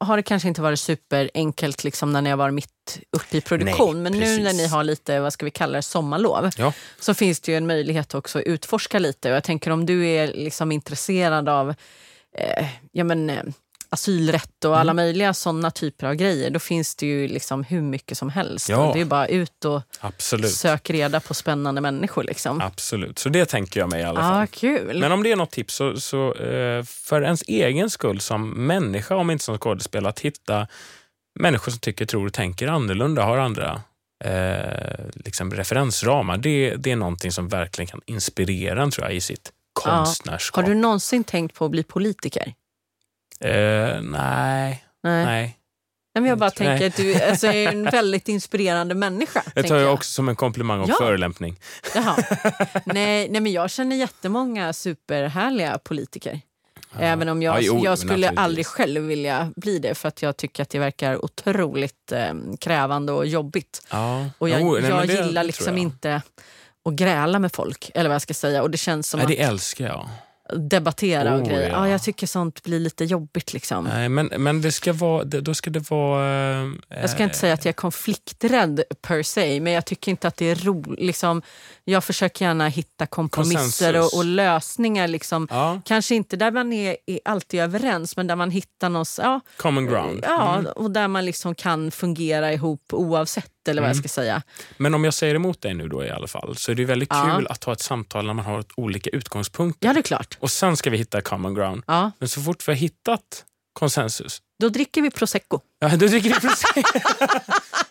har det kanske inte varit superenkelt liksom när har varit mitt uppe i produktion. Nej, men nu precis. när ni har lite, vad ska vi kalla det, sommarlov. Ja. Så finns det ju en möjlighet också att utforska lite. Och jag tänker om du är liksom intresserad av eh, ja, men, eh, asylrätt och Mm. alla möjliga sådana typer av grejer. Då finns det ju liksom hur mycket som helst. Ja. Det är bara ut och Absolut. sök reda på spännande människor. Liksom. Absolut. Så det tänker jag mig i alla fall. kul. Men om det är något tips så, så eh, för ens egen skull som människa, om inte som skådespelare, att hitta människor som tycker, tror och tänker annorlunda, har andra eh, liksom referensramar. Det, det är någonting som verkligen kan inspirera en tror jag, i sitt konstnärskap. Har du någonsin tänkt på att bli politiker? Eh, nej, Nej. nej. Nej, men jag bara tänker att du alltså, är en väldigt inspirerande människa. Det tar jag också som en komplimang och Ja. förolämpning. Jaha. Nej, nej, men jag känner jättemånga superhärliga politiker. Även om jag, Ja, jo, jag skulle aldrig själv vilja bli det för att jag tycker att det verkar otroligt eh, krävande och jobbigt. Ja. Och jag, Jo, nej, jag det- gillar liksom jag. inte att gräla med folk, eller vad jag ska säga. Och det känns som Nej, att det älskar jag. Debattera och Oh, grejer. ja. Ja. jag tycker sånt blir lite jobbigt. liksom. Nej, men, men det ska vara, då ska det vara... eh, Jag ska inte säga att jag är konflikträdd per se, men jag tycker inte att det är roligt. Liksom, jag försöker gärna hitta kompromisser och, och lösningar. Liksom. Ja, Kanske inte där man är, är alltid överens, men där man hittar någon... Ja, common ground. ja Mm. och där man liksom kan fungera ihop oavsett, eller vad jag Mm. ska säga. Men om jag säger emot dig nu då i alla fall, så är det väldigt Ja. kul att ha ett samtal när man har olika utgångspunkter. Ja, det är klart. Och sen ska vi hitta common ground. Ja, Men så fort vi har hittat konsensus, då dricker vi prosecco. ja, då dricker vi prosecco.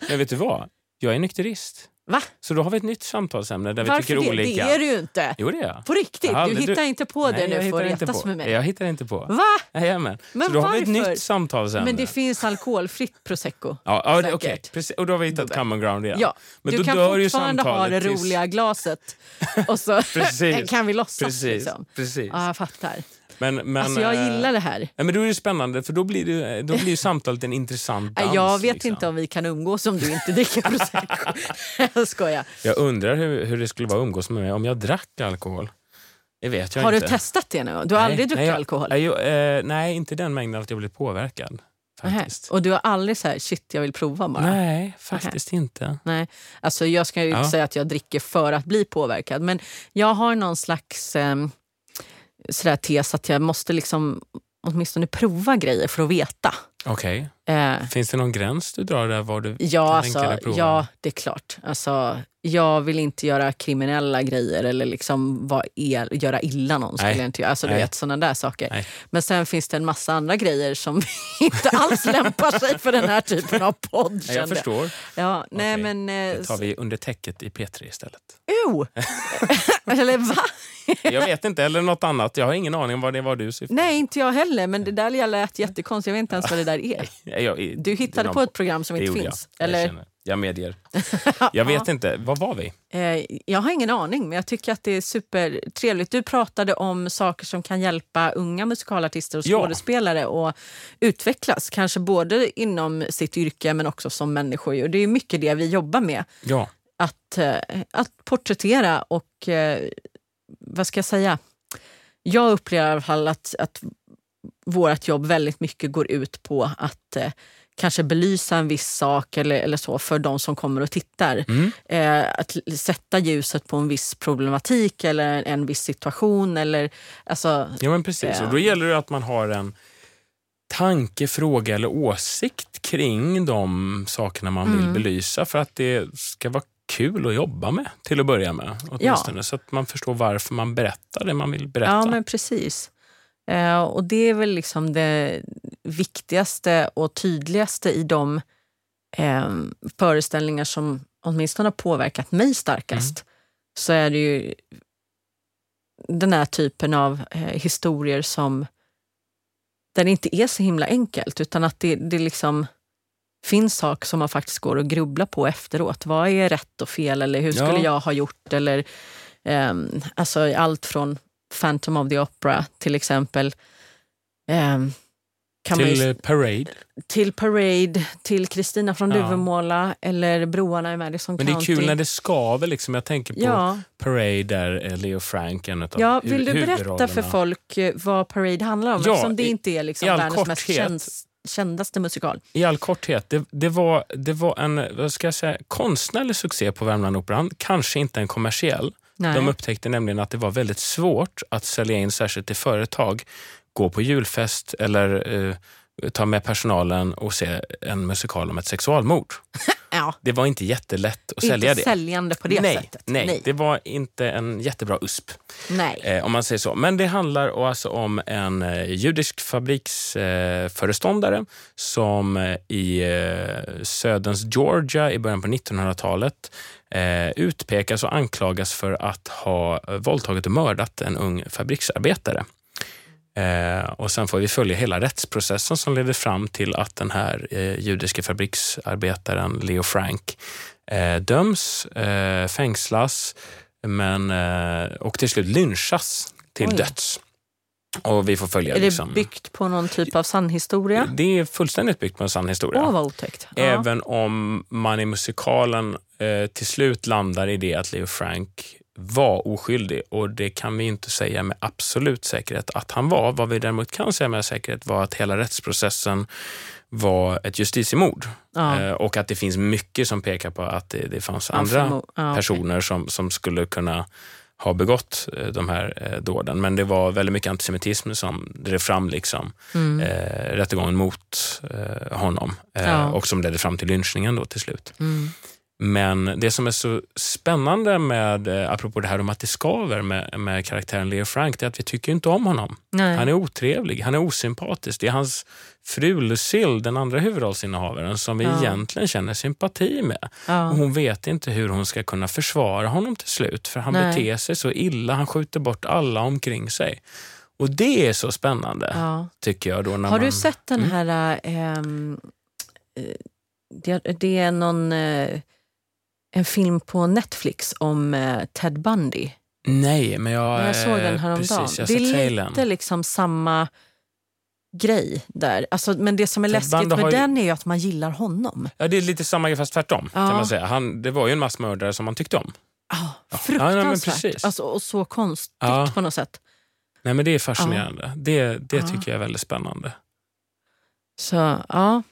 Men vet du vad? Jag är nykterist. Va? Så då har vi ett nytt samtalsämne där vi Varför tycker det? olika. Det är du ju inte. Jo, det är jag. På riktigt? Ja, du hittar du- inte på det Nej, nu för att retas med mig? Jag hittar inte på. Va? Jajamän. Men Så då har vi ett varför? nytt samtalsämne. Men det finns alkoholfritt prosecco. Ja, ja okej. Precis. Och då har vi hittat common ground igen. Ja, Men du då kan dör fortfarande ha det tills- roliga glaset och så kan vi låtsas. Precis. Liksom. Precis. Ja, jag fattar. Men, men, alltså, jag eh, gillar det här. Ja, men då är det spännande, för då blir, det, då blir ju samtalet en intressant dans. Jag vet liksom. inte om vi kan umgås om du inte dricker prosecco. jag skojar. Jag undrar hur, hur det skulle vara att umgås med mig om jag drack alkohol. Det vet jag Har inte. du testat det nu? Du har Nej, aldrig druckit nej, jag- alkohol? Nej, jag, eh, nej, inte den mängden att jag blir påverkad. Faktiskt. Och du har aldrig så här, shit jag vill prova bara? Nej, faktiskt inte. Nej. Alltså, jag ska ju inte Ja. säga att jag dricker för att bli påverkad, men jag har någon slags eh, sådär tes att jag måste liksom åtminstone prova grejer för att veta. Okej. Eh, Finns det någon gräns du drar där? Var du Ja, alltså, ja, det är klart. Alltså, jag vill inte göra kriminella grejer eller liksom vara el, göra illa någon. Skulle jag inte göra. Alltså, du Nej. vet, såna där saker. Nej. Men sen finns det en massa andra grejer som inte alls lämpar sig för den här typen av podd. Nej, jag förstår. Ja, nej, Okej. men... Eh, Det tar vi under täcket i P3 istället. oh. eller va? Jag vet inte, eller något annat. Jag har ingen aning om vad det var du syftade Nej, inte jag heller. Men det där lät jättekonstigt. Jag vet inte ens vad det där är. Jag- Du hittade någon- på ett program som inte finns. Jag. Eller? Jag, känner. jag medger. Jag vet inte. Vad var vi? Eh, jag har ingen aning, men jag tycker att det är supertrevligt. Du pratade om saker som kan hjälpa unga musikalartister och Ja. skådespelare att utvecklas. Kanske både inom sitt yrke men också som människor. Och det är mycket det vi jobbar med. Ja. Att, eh, att porträttera och, eh, vad ska jag säga? Jag upplever i alla fall att, att vårt jobb väldigt mycket går ut på att eh, kanske belysa en viss sak eller, eller så för de som kommer och tittar. Mm. Eh, att sätta ljuset på en viss problematik eller en viss situation. Eller, alltså, ja, men precis. Ja. Och då gäller det att man har en tanke, fråga eller åsikt kring de sakerna man vill Mm. belysa för att det ska vara kul att jobba med till att börja med. Åtminstone, Så att man förstår varför man berättar det man vill berätta. Ja, men precis. Eh, och det är väl liksom det viktigaste och tydligaste i de eh, föreställningar som åtminstone har påverkat mig starkast. Så är det ju den här typen av eh, historier som där det inte är så himla enkelt utan att det, det liksom finns saker som man faktiskt går och grubbla på efteråt. Vad är rätt och fel eller hur skulle Ja. jag ha gjort? Eller, ehm, alltså allt från Phantom of the Opera till exempel. ehm, man till ju, eh, Parade. till Parade, till Kristina från Ja. Duvemåla eller Broarna i Madison Men det är County. kul när det skaver. Liksom. Jag tänker på Ja, Parade där eh, Leo Frank, en av ja, vill du berätta för folk eh, vad Parade handlar om? Ja, Eftersom det i- inte är liksom världens mest korthet. känns, kändaste musikal. I all korthet, det, det, var, det var en vad ska jag säga, konstnärlig succé på Värmlandoperan. Kanske inte en kommersiell. Nej. De upptäckte nämligen att det var väldigt svårt att sälja in särskilt till företag. Gå på julfest eller eh, ta med personalen och se en musikal om ett sexualmord. ja, Det var inte jättelätt att inte sälja det. säljande på det nej, sättet. Nej, nej. det var inte en jättebra USP. nej. Eh, om man säger så. Men det handlar alltså om en eh, judisk fabriksföreståndare eh, som eh, i eh, söderns Georgia i början på 1900-talet eh, utpekas och anklagas för att ha våldtagit och mördat en ung fabriksarbetare. Eh, och sen får vi följa hela rättsprocessen som leder fram till att den här eh, judiske fabriksarbetaren Leo Frank eh, döms, eh, fängslas men, eh, och till slut lynchas till Oj. döds. Och vi får följa Är det liksom, byggt på någon typ av sann historia? Det är fullständigt byggt på en sann historia. Åh, vad otäckt. Ja. Även om man i musikalen eh, till slut landar i det att Leo Frank var oskyldig och det kan vi inte säga med absolut säkerhet att han var. Vad vi däremot kan säga med säkerhet var att hela rättsprocessen var ett justitiemord Ja. eh, och att det finns mycket som pekar på att det, det fanns Ja, andra ja, okej. personer som, som skulle kunna ha begått eh, de här eh, dåden. Men det var väldigt mycket antisemitism som drev fram liksom, Mm. eh, rättegången mot eh, honom eh, Ja. och som ledde fram till lynchningen då till slut. Mm. Men det som är så spännande med, eh, apropå det här om att det skaver med, med karaktären Leo Frank, det är att vi tycker inte om honom. Nej. Han är otrevlig, han är osympatisk. Det är hans fru Lucille, den andra huvudrollsinnehavaren, som vi Ja. egentligen känner sympati med. ja. Och hon vet inte hur hon ska kunna försvara honom till slut, för han Nej. beter sig så illa. Han skjuter bort alla omkring sig. Och det är så spännande, Ja. tycker jag. Då, Har man... du sett den Mm. här... ehm, eh, det, det är någon... eh, en film på Netflix om eh, Ted Bundy. Nej, men jag, Men jag såg den eh, häromdagen. Precis, jag det är trailern. lite liksom samma grej där. Alltså, men det som är Ted läskigt med ju- den är ju att man gillar honom. Ja, det är lite samma grej fast tvärtom. Ja. Kan man säga. Han, det var ju en massmördare som man tyckte om. Ah, Ja, fruktansvärt. alltså, och så konstigt Ja. på något sätt. Nej, men det är fascinerande. Det, det tycker jag är väldigt spännande. Så, ja.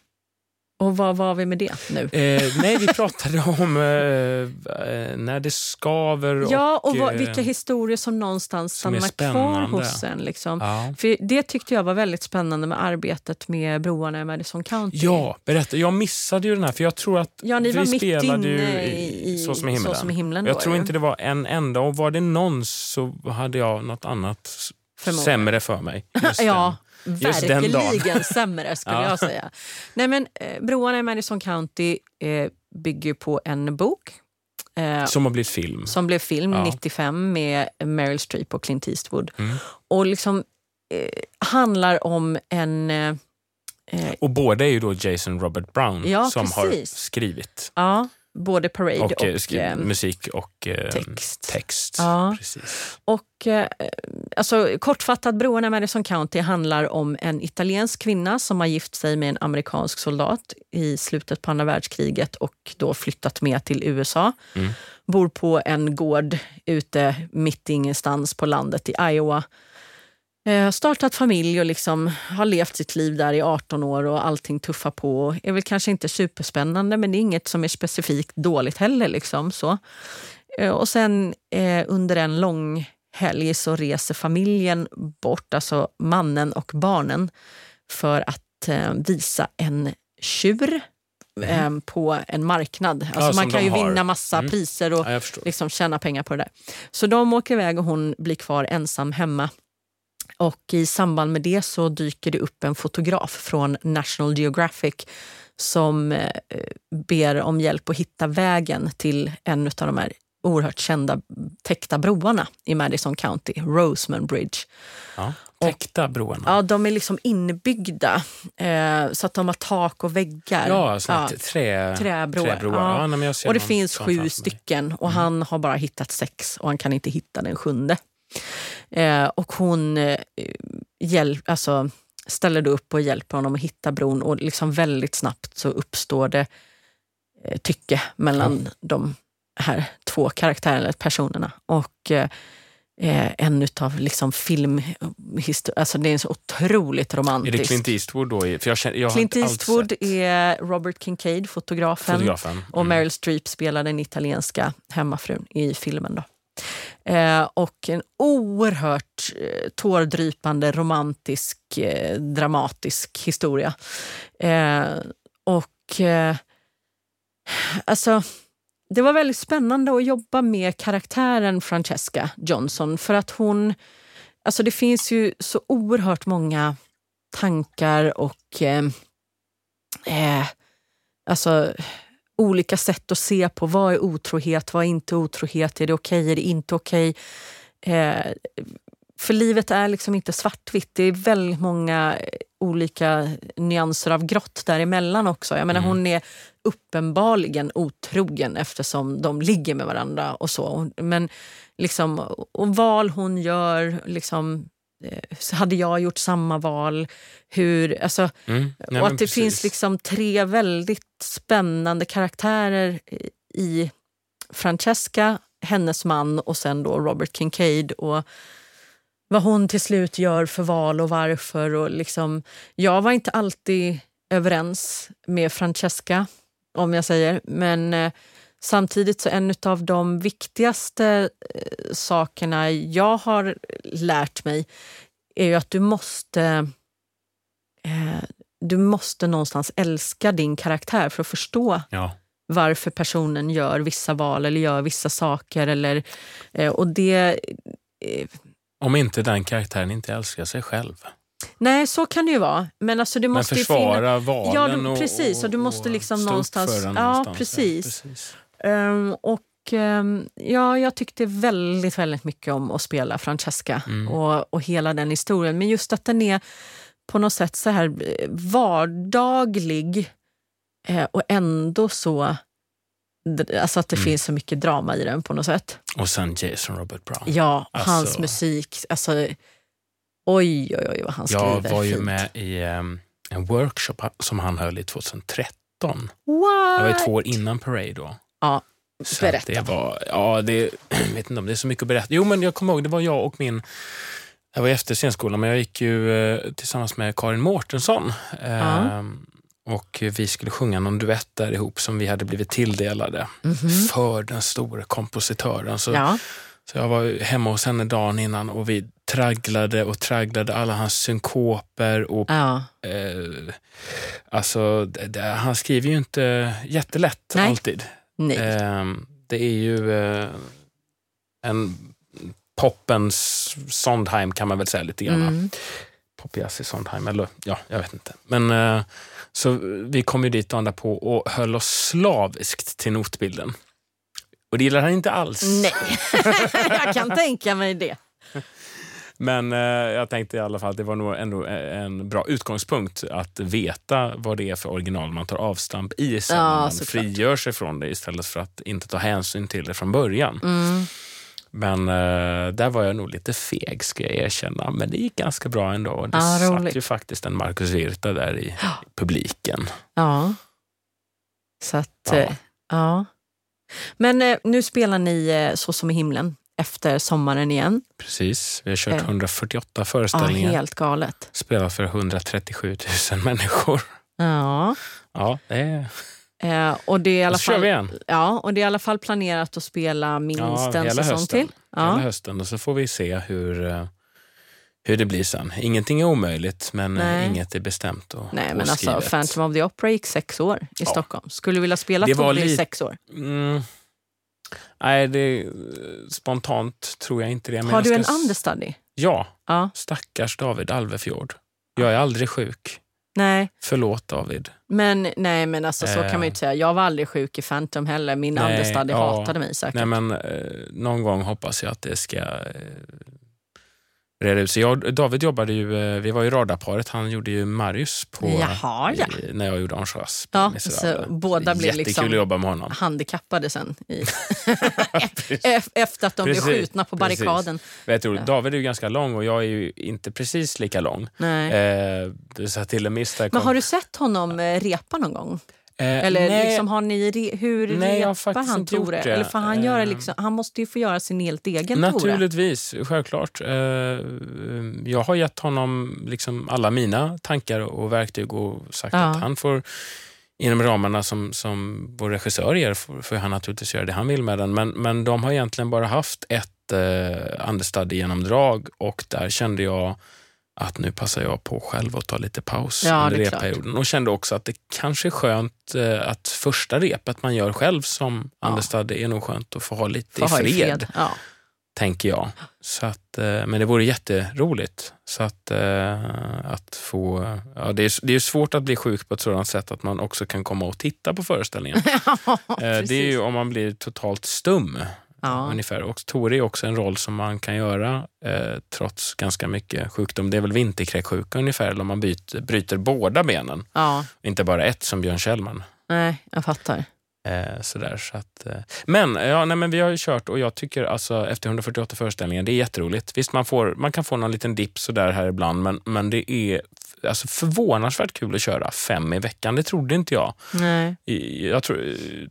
Och vad var vi med det nu? Eh, nej, vi pratade om eh, eh, när det skaver ja, och vad, eh, vilka historier som någonstans som stannar kvar hos en. Liksom. Ja. För det tyckte jag var väldigt spännande med arbetet med broarna i Madison County. ja, berätta. Jag missade ju den här, för jag tror att Ja, ni vi var mitt spelade inne ju i, i Så som i himlen. Som i himlen jag tror ju. inte det var en enda, och var det någon så hade jag något annat Förmodligen. sämre för mig. Ja. Verkligen sämre skulle Ja. jag säga. Nej, men, eh, broarna i Madison County eh, bygger på en bok eh. Som har blivit film. som blev film Ja. 95 med Meryl Streep och Clint Eastwood. Mm. Och liksom eh, handlar om en... Eh, eh, Och båda är ju då Jason Robert Brown Ja, som har precis. skrivit. ja, både Parade Och, och... eh, skri- eh, musik och eh, text. text. Ja. Precis. Och, eh, alltså, kortfattat, Broarna i Madison County handlar om en italiensk kvinna som har gift sig med en amerikansk soldat i slutet på andra världskriget och då flyttat med till USA. Mm. Bor på en gård ute mitt ingenstans på landet i Iowa. Eh, startat familj och liksom har levt sitt liv där i 18 år och allting tuffar på. Är väl kanske inte superspännande men det är inget som är specifikt dåligt heller. Liksom, så. Eh, Och sen eh, under en lång helg så reser familjen bort, alltså mannen och barnen, för att visa en tjur eh, på en marknad. Alltså som man kan ju har. vinna massa Mm. priser och Ja, liksom tjäna pengar på det där. Så de åker iväg och hon blir kvar ensam hemma. Och i samband med det så dyker det upp en fotograf från National Geographic som eh, ber om hjälp att hitta vägen till en av de här oerhört kända täckta broarna i Madison County, Roseman Bridge. Ja. Täckta broarna. Ja, de är liksom inbyggda eh, så att de har tak och väggar. Ja, alltså Ja, Trä, träbroar. träbroar. Ja. Ja, och det finns sju stycken och han har bara hittat sex och han kan inte hitta den sjunde. Eh, och hon eh, hjälp, alltså, ställer då upp och hjälper honom att hitta bron och liksom väldigt snabbt så uppstår det eh, tycke mellan de här två karaktärerna, personerna. Och eh, eh, en utav liksom film... Alltså det är så otroligt Är romantiskt. det Clint Eastwood då? För jag känner, jag Clint Eastwood är Robert Kincaid, fotografen. fotografen. Och Mm. Meryl Streep spelar den italienska hemmafrun i filmen. Då. Eh, och en oerhört eh, tårdrypande, romantisk, eh, dramatisk historia. Eh, och eh, alltså, det var väldigt spännande att jobba med karaktären Francesca Johnson för att hon... Alltså det finns ju så oerhört många tankar och eh, eh alltså, olika sätt att se på vad är otrohet, vad är inte otrohet, är det okej, är det inte okej? Eh, för livet är liksom inte svartvitt, det är väldigt många olika nyanser av grått däremellan också. Jag menar, Mm. Hon är uppenbarligen otrogen eftersom de ligger med varandra och så. Men liksom, och val hon gör, liksom, eh, hade jag gjort samma val? Hur, alltså, Mm. Nej, och att det precis. finns liksom tre väldigt spännande karaktärer i Francesca, hennes man och sen då Robert Kincaid. Och vad hon till slut gör för val och varför. Och liksom, jag var inte alltid överens med Francesca, om jag säger. Men eh, samtidigt så en av de viktigaste eh, sakerna jag har lärt mig är ju att du måste eh, du måste någonstans älska din karaktär för att förstå Ja. varför personen gör vissa val eller gör vissa saker. Eller, eh, och det, Om inte den karaktären inte älskar sig själv. nej, så kan det ju vara. Men alltså, Men måste finnas... försvara valen Ja, du- och, precis, och du måste liksom stå upp någonstans- för den ja, någonstans. precis. precis. Ehm, och ehm, ja, jag tyckte väldigt, väldigt mycket om att spela Francesca Mm. och, och hela den historien. Men just att den är på något sätt så här eh, vardaglig eh, och ändå så... Alltså att det Mm. finns så mycket drama i den på något sätt. Och sen Jason Robert Brown. Ja, Alltså- hans musik. Alltså, oj, oj, oj vad han skriver Jag var ju fint. med i em, en workshop som han höll i 2013. What? Det var två år innan Parade då. Ja, berätta. Det var, ja, det, jag vet inte om det är så mycket att berätta. Jo, men jag kommer ihåg, det var jag och min... Jag var efter scenskolan, men jag gick ju eh, tillsammans med Karin Mårtensson. Eh, Och vi skulle sjunga någon duett där ihop som vi hade blivit tilldelade för den stora kompositören. Så. Ja, så jag var hemma hos henne dagen innan och vi tragglade och tragglade alla hans synkoper och ja. eh, alltså, det, han skriver ju inte jättelätt Nej. alltid. Nej. Ehm, det är ju eh, en poppens Sondheim kan man väl säga lite grann. Mm. Poppigast i Sondheim, eller ja, jag vet inte. Men eh, så vi kom ju dit dagen därpå och höll oss slaviskt till notbilden. Och det gillar han inte alls. Nej, jag kan tänka mig det. Men eh, jag tänkte i alla fall att det var nog ändå en bra utgångspunkt att veta vad det är för original man tar avstamp i sen Ja, när man såklart. frigör sig från det istället för att inte ta hänsyn till det från början. Mm. Men eh, där var jag nog lite feg ska jag erkänna. Men det gick ganska bra ändå. Det Ja, satt roligt. ju faktiskt en Marcus Virta där i publiken. Ja. Så att, Ja. ja. ja. Men eh, nu spelar ni eh, Så som i himlen efter sommaren igen. Precis. Vi har kört Eh. 148 Ja, föreställningar. helt galet. Spelat för 137 000 människor. Ja. Ja, det är... Eh, och, det är i alla Och så kör fall, vi igen. ja, och det är i alla fall planerat att spela minst Ja, en säsong hösten. till. Ja. hela hösten och så får vi se hur, eh, hur det blir sen. Ingenting är omöjligt men eh, Nej. inget är bestämt och Nej, men alltså. Phantom of the Opera gick sex år i Ja. Stockholm. Skulle du vilja spela Det i sex år? Mm. Nej, det, spontant tror jag inte det. Men Har du en understudy? Ja, Ja. stackars David Alvefjord. Jag är aldrig sjuk. Nej, Förlåt David. men, nej, men alltså, så kan man ju Eh. inte säga. Jag var aldrig sjuk i Phantom heller. Min Nej, understudy ja. hatade mig säkert. Nej, men, eh, någon gång hoppas jag att det ska eh, reda ut sig. Jag, och David jobbade ju, eh, vi var ju radarparet, han gjorde ju Marius på, Jaha, ja. i, när jag gjorde Angelas. Ja, så båda blir Jättekul liksom- att jobba med honom. handikappade sen. I, efter att de Precis, blev skjutna på barrikaden. Vet du, David är ju ganska lång och jag är ju inte precis lika lång. Nej. Eh, sa till miss där Men har du sett honom eh, repa någon gång? Eh, Eller nej, liksom, har ni re, hur Nej, repar han Tore? det. Eller får han, göra Eh. liksom, han måste ju få göra sin helt egen Tore. Naturligtvis, självklart. Eh, Jag har gett honom liksom alla mina tankar och verktyg och sagt Ja. att han får inom ramarna som, som vår regissör ger får, får han naturligtvis göra det han vill med den. Men, men de har egentligen bara haft ett eh, understudy-genomdrag och där kände jag att nu passar jag på själv att ta lite paus Ja, under repperioden. Och kände också att det kanske är skönt eh, att första repet man gör själv som Ja. understudy är nog skönt att få ha lite Får ha i fred Ja. tänker jag. Så att, eh, men det vore jätteroligt. Så att, eh, att få, ja, det, är, det är svårt att bli sjuk på ett sådant sätt att man också kan komma och titta på föreställningen. Det är ju om man blir totalt stum. Ja. Ungefär. Och Tore är också en roll som man kan göra eh, trots ganska mycket sjukdom. Det är väl vinterkräksjuka ungefär, eller om man byter, bryter båda benen. ja, Inte bara ett som Björn Kjellman. nej, jag fattar. Eh, sådär, så att, eh. Men, ja, nej, men vi har ju kört och jag tycker alltså efter 148 föreställningar, det är jätteroligt. Visst, man, får, man kan få någon liten dipp sådär här ibland, men, men det är alltså, förvånansvärt kul att köra fem i veckan. Det trodde inte jag. Nej. Jag tror,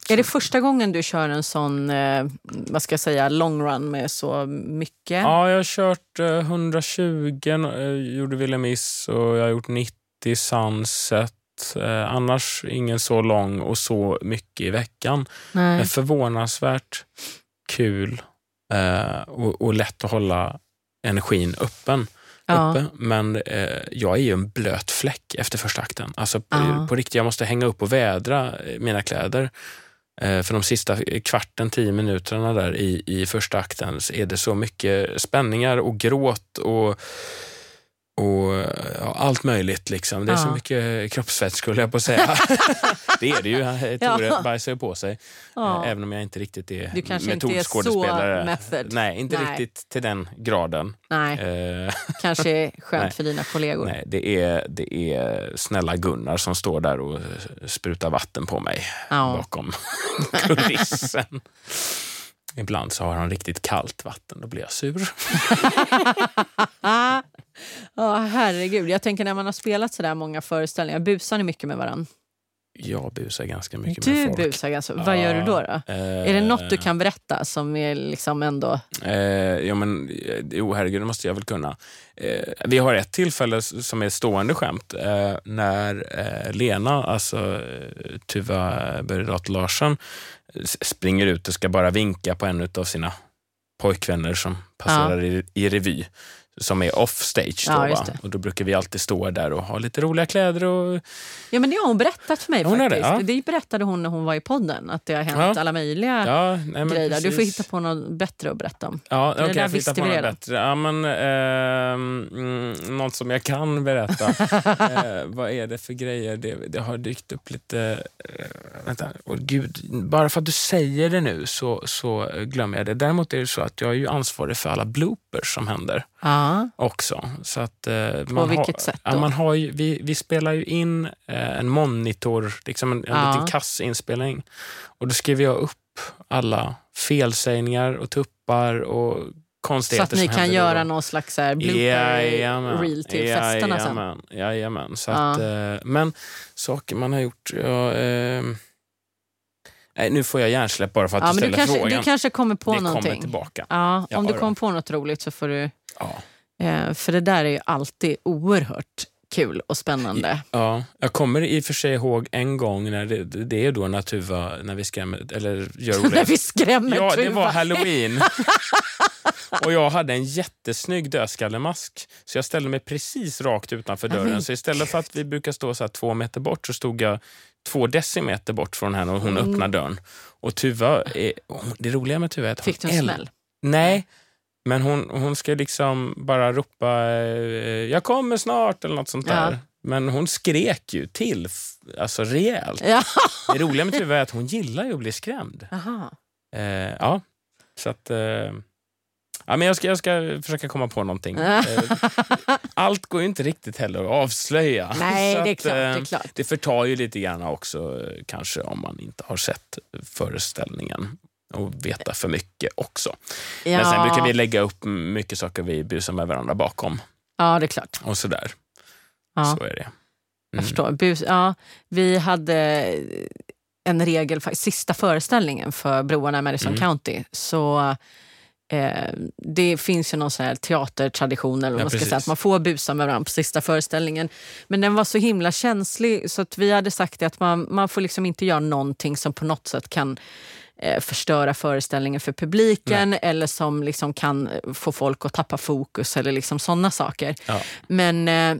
Är det första gången du kör en sån eh, vad ska jag säga, long run med så mycket? Ja, jag har kört eh, 120, eh, gjorde Ville Miss och jag har gjort 90 Sunset. Eh, annars ingen så lång och så mycket i veckan. Nej. Men förvånansvärt kul eh, och, och lätt att hålla energin öppen. Ja. uppe. Men eh, jag är ju en blöt fläck efter första akten. Alltså på, på riktigt, jag måste hänga upp och vädra eh, mina kläder. Eh, för de sista kvarten, tio minuterna där i, i första akten är det så mycket spänningar och gråt och och ja, allt möjligt. Liksom. Det är så Ja. mycket kroppsfett skulle jag på säga. det är det ju. Tore Ja. bajsar ju på sig. Ja. Eh, Även om jag inte riktigt är Du kanske inte är metodskådespelare. så method. Nej, inte Nej. riktigt till den graden. Nej, Eh, kanske är skönt Nej. för dina kollegor. Nej, det är, det är snälla Gunnar som står där och sprutar vatten på mig bakom kulissen. Ibland så har han riktigt kallt vatten, då blir jag sur. Ja, herregud. Jag tänker när man har spelat så där många föreställningar, busar ni mycket med varandra? Jag busar ganska mycket Du med folk. busar ganska... Vad gör du då? då? Eh, Är det något du kan berätta som är liksom ändå... Eh, ja, men, eh, jo, herregud, det måste jag väl kunna. Eh, vi har ett tillfälle som är stående skämt. Eh, när eh, Lena, alltså eh, Tuva Bergdahl Larsson, springer ut och ska bara vinka på en av sina pojkvänner som passerar i, i revy. Som är off stage. Då, Ja. Och då brukar vi alltid stå där och ha lite roliga kläder. Och, Ja, men det har hon berättat för mig Hon har det, faktiskt. ja. Det berättade hon när hon var i podden. Att det har hänt Ja. alla möjliga ja, nej, grejer. Du får hitta på något bättre att berätta om. Ja, Det okej, där jag får hitta på något bättre. Ja, men, mm, något som jag kan berätta. eh, vad är det för grejer? Det, det har dykt upp lite... Eh, vänta, åh gud. Bara för att du säger det nu så, så glömmer jag det. Däremot är det så att jag är ju ansvarig för alla bloopers som händer Ja. också. Så att, eh, man vilket har, sätt Ja, då? man har ju, vi, vi spelar ju in eh, en monitor, liksom en, en Ja. liten kassinspelning. Och då skriver jag upp alla felsägningar och tuppar och Så konstigheter att ni kan händer då. göra någon slags så här blooper Jajamän. reel till festerna sen. Jajamän. Jajamän. Så Ja. att, eh, men saker man har gjort... Ja, eh, nej, nu får jag hjärnsläpp bara för att Ja, du men du, ställer kanske, frågan. du kanske kommer på det kommer någonting. tillbaka. Ja, Ja, om du kommer på något roligt så får du... Ja. Eh, för det där är ju alltid oerhört kul och spännande. Ja, jag kommer i och för sig ihåg en gång när det, det är då när Tuva, när vi skrämmer, eller gör När Olle. vi skrämmer Ja, det var halloween. och jag hade en jättesnygg dödskallemask. Så jag ställde mig precis rakt utanför dörren. Så istället för att vi brukar stå så två meter bort så stod jag två decimeter bort från henne och hon Mm. öppnade dörren. Och Tuva, är, hon- det roliga med Tuva är att Fick du hon en äl- smäll? Nej, men hon, hon ska liksom bara ropa eh, jag kommer snart eller något sånt där. Ja. Men hon skrek ju till, alltså rejält. Ja. Det roliga med Tuva är att hon gillar ju att bli skrämd. Eh, ja, så att... Eh, ja, men jag, ska, jag ska försöka komma på någonting. Eh, allt går ju inte riktigt heller att avslöja. Nej, det är klart. Det, eh, är klart. det förtar ju lite grann också eh, kanske om man inte har sett föreställningen och veta för mycket också. Ja. Men sen brukar vi lägga upp mycket saker vi busar med varandra bakom ja, det är klart. och sådär. Ja. Så är det. Jag förstår. Bus, ja, vi hade en regel, sista föreställningen för Broarna i Madison Mm. County. Så eh, Det finns ju någon sån här teatertradition eller Ja, man ska säga, att man får busa med varandra på sista föreställningen. Men den var så himla känslig så att vi hade sagt att man, man får liksom inte göra någonting som på något sätt kan eh, förstöra föreställningen för publiken eller som liksom kan eh, få folk att tappa fokus eller liksom sådana saker. Ja. Men eh,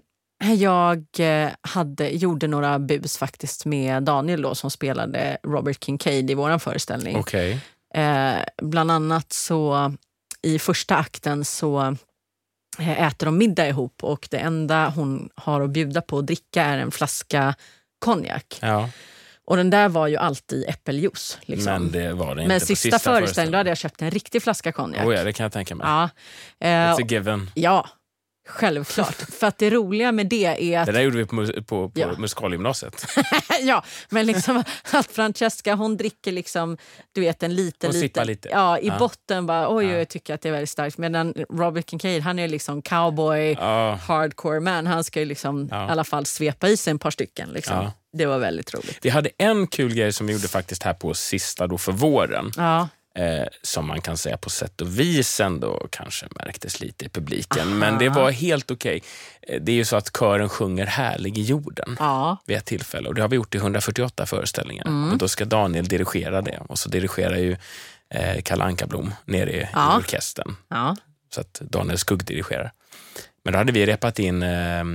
jag eh, hade, gjorde några bus faktiskt med Daniel då, som spelade Robert Kincaid i vår föreställning. Okej. Eh, bland annat så i första akten så eh, äter de middag ihop och det enda hon har att bjuda på att dricka är en flaska konjak. Ja, Och den där var ju alltid äppeljuice. Liksom. men det var det inte Men på sista, föreställningen hade jag köpt en riktig flaska konjak. Oh ja, det kan jag tänka mig. ja. Eh, It's a given. ja. Självklart. För att det roliga med det är att... Det där gjorde vi på, på, på Ja. musikalgymnasiet. ja, men liksom att Francesca hon dricker liksom, du vet en liten, Hon liten... lite. Ja, i Ja. botten bara oj, Ja. jag tycker att det är väldigt starkt. Medan Robert Kincaid, han är liksom cowboy, Ja, hardcore man. Han ska ju liksom Ja. i alla fall svepa i sig en par stycken. Liksom. Det var väldigt roligt. vi hade en kul grej som vi gjorde faktiskt här på sista då för våren. Eh, som man kan säga på sätt och vis ändå kanske märktes lite i publiken. Aha. Men det var helt okej. Eh, Det är ju så att kören sjunger Härlig i jorden ja. vid ett tillfälle. Och det har vi gjort i 148 föreställningar. Mm. Och då ska Daniel dirigera det. Och så dirigerar ju eh, Kalle Ankarblom nere i, Ja. i orkestern. ja. Så att Daniel skuggdirigerar. Men då hade vi repat in eh, eh,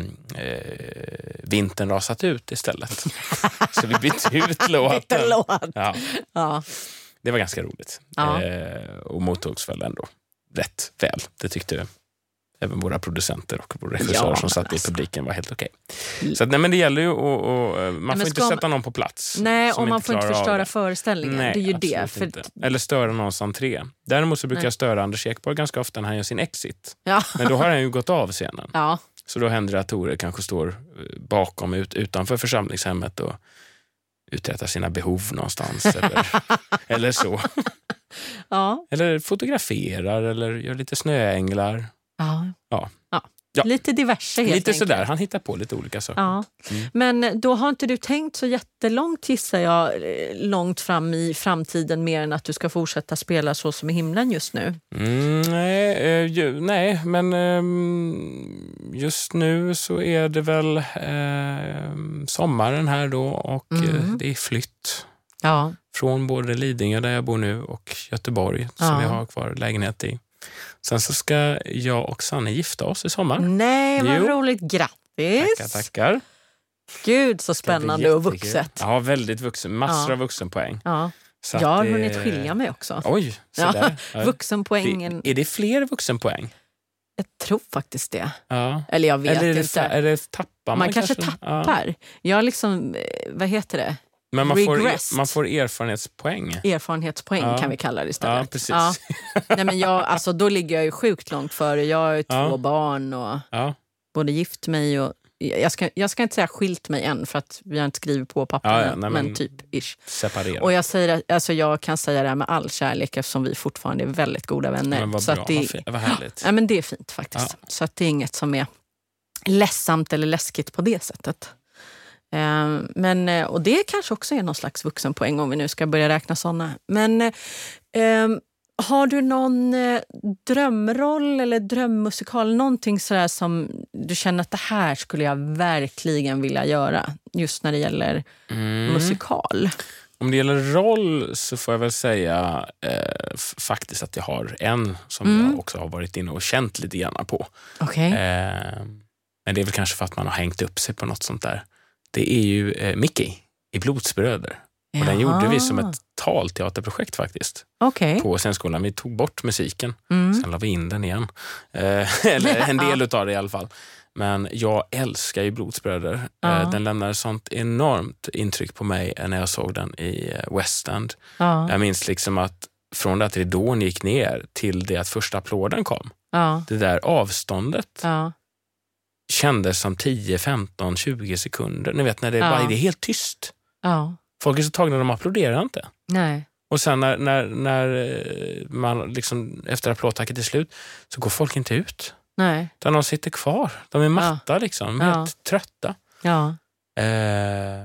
Vintern rasat ut istället. så vi bytte ut låten. Lite låt. Ja. Det var ganska roligt. Ja. Eh, och mottogs väl ändå rätt väl. Det tyckte även våra producenter och vår regissör Ja, som satt men i alltså. publiken var helt okej. Så att, nej, men det gäller ju att... och, man får inte sätta någon på plats. Nej, och man får inte förstöra föreställningen. Nej, det är ju det. För. Eller störa någons entré. Däremot så brukar Nej. jag störa Anders Ekborg ganska ofta när han gör sin exit. ja. Men då har han ju gått av scenen. ja. Så då händer det att Tore kanske står eh, bakom, ut, utanför församlingshemmet och uträttar sina behov någonstans. eller, eller så. ja. Eller fotograferar eller gör lite snöänglar. ja. Ja. Ja. Ja. Lite diverse helt lite enkelt. sådär, han hittar på lite olika saker. Ja. Mm. Men då har inte du tänkt så jättelångt gissar jag, eh, långt fram i framtiden mer än att du ska fortsätta spela så som i himlen just nu? Mm, nej, eh, ju, nej, men ehm, just nu så är det väl eh, sommaren här då och eh, Mm. det är flytt Ja. från både Lidingö där jag bor nu och Göteborg som Ja. jag har kvar lägenhet i. Sen så ska jag och Sanne gifta oss i sommar. Nej, vad Jo. roligt. Grattis! Tackar, tackar. Gud så spännande och vuxet. Ja, väldigt vuxen. Massor Ja. av vuxenpoäng. Ja. Så Jag har det- hunnit skilja mig också. Oj, så Ja, där. Ja. Vuxenpoängen, Är det fler vuxenpoäng? jag tror faktiskt det. Ja. Eller jag vet Eller inte. det tappar man, man kanske Ja. tappar. Jag liksom, eh, vad heter det? Men man får, Regressed. man får erfarenhetspoäng. Erfarenhetspoäng Ja. kan vi kalla det istället. Ja, precis. Ja. Nej, men jag, alltså, då ligger jag ju sjukt långt före. Jag har ju Ja. två barn och Ja. både gift mig och... Jag ska, jag ska inte säga skilt mig än för att vi har inte skrivit på Ja, ja, än, nej, men, men- typ ish. Separera. Och jag, säger, alltså jag kan säga det här med all kärlek eftersom vi fortfarande är väldigt goda vänner. men vad så bra, att det, vad, fi- vad härligt. ja, men det är fint faktiskt. Så att det är inget som är ledsamt eller läskigt på det sättet. Eh, men, eh, och det kanske också är någon slags vuxenpoäng om vi nu ska börja räkna såna. Men eh, ehm, har du någon eh, drömroll eller drömmusikal? Någonting sådär som du känner att det här skulle jag verkligen vilja göra just när det gäller Mm. musikal? Om det gäller roll så får jag väl säga eh, faktiskt att jag har en som Mm. jag också har varit inne och känt lite grann på. Okej. Eh, men det är väl kanske för att man har hängt upp sig på något sånt där. Det är ju eh, Mickey i Blodsbröder. Och den gjorde vi som ett talteaterprojekt faktiskt Okej. på scenskolan. Vi tog bort musiken, Mm. sen la vi in den igen. Eh, eller en del utav det i alla fall. Men jag älskar ju Blodsbröder. Ja. Eh, den lämnade sånt enormt intryck på mig när jag såg den i eh, West End. Ja. Jag minns liksom att från det att ridån gick ner till det att första applåden kom. Ja. Det där avståndet Ja. Kändes som 10, 15, 20 sekunder. Ni vet när det, Ja. bara, det är helt tyst. Ja. Folk är så tagna, de applåderar inte. Nej. Och sen när, när, när eh, man liksom, efter applådtacket är slut så går folk inte ut. Nej. Utan de sitter kvar. De är matta liksom. De är Ja. helt trötta. Ja. Eh,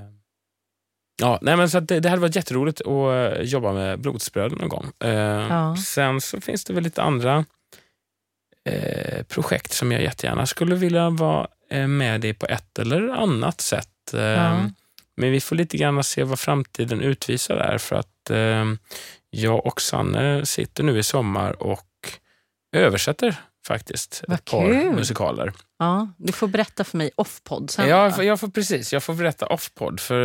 ja, nej men så det, det hade varit jätteroligt att eh, jobba med Blodsbröder någon gång. Eh, Ja. Sen så finns det väl lite andra eh, projekt som jag jättegärna skulle vilja vara eh, med i på ett eller annat sätt. Ja. Men vi får lite grann se vad framtiden utvisar där för att eh, jag och Sanne sitter nu i sommar och översätter faktiskt Vad ett par kul. musikaler. Ja, du får berätta för mig off-podd sen. Ja, jag, får- precis, jag får berätta off-podd för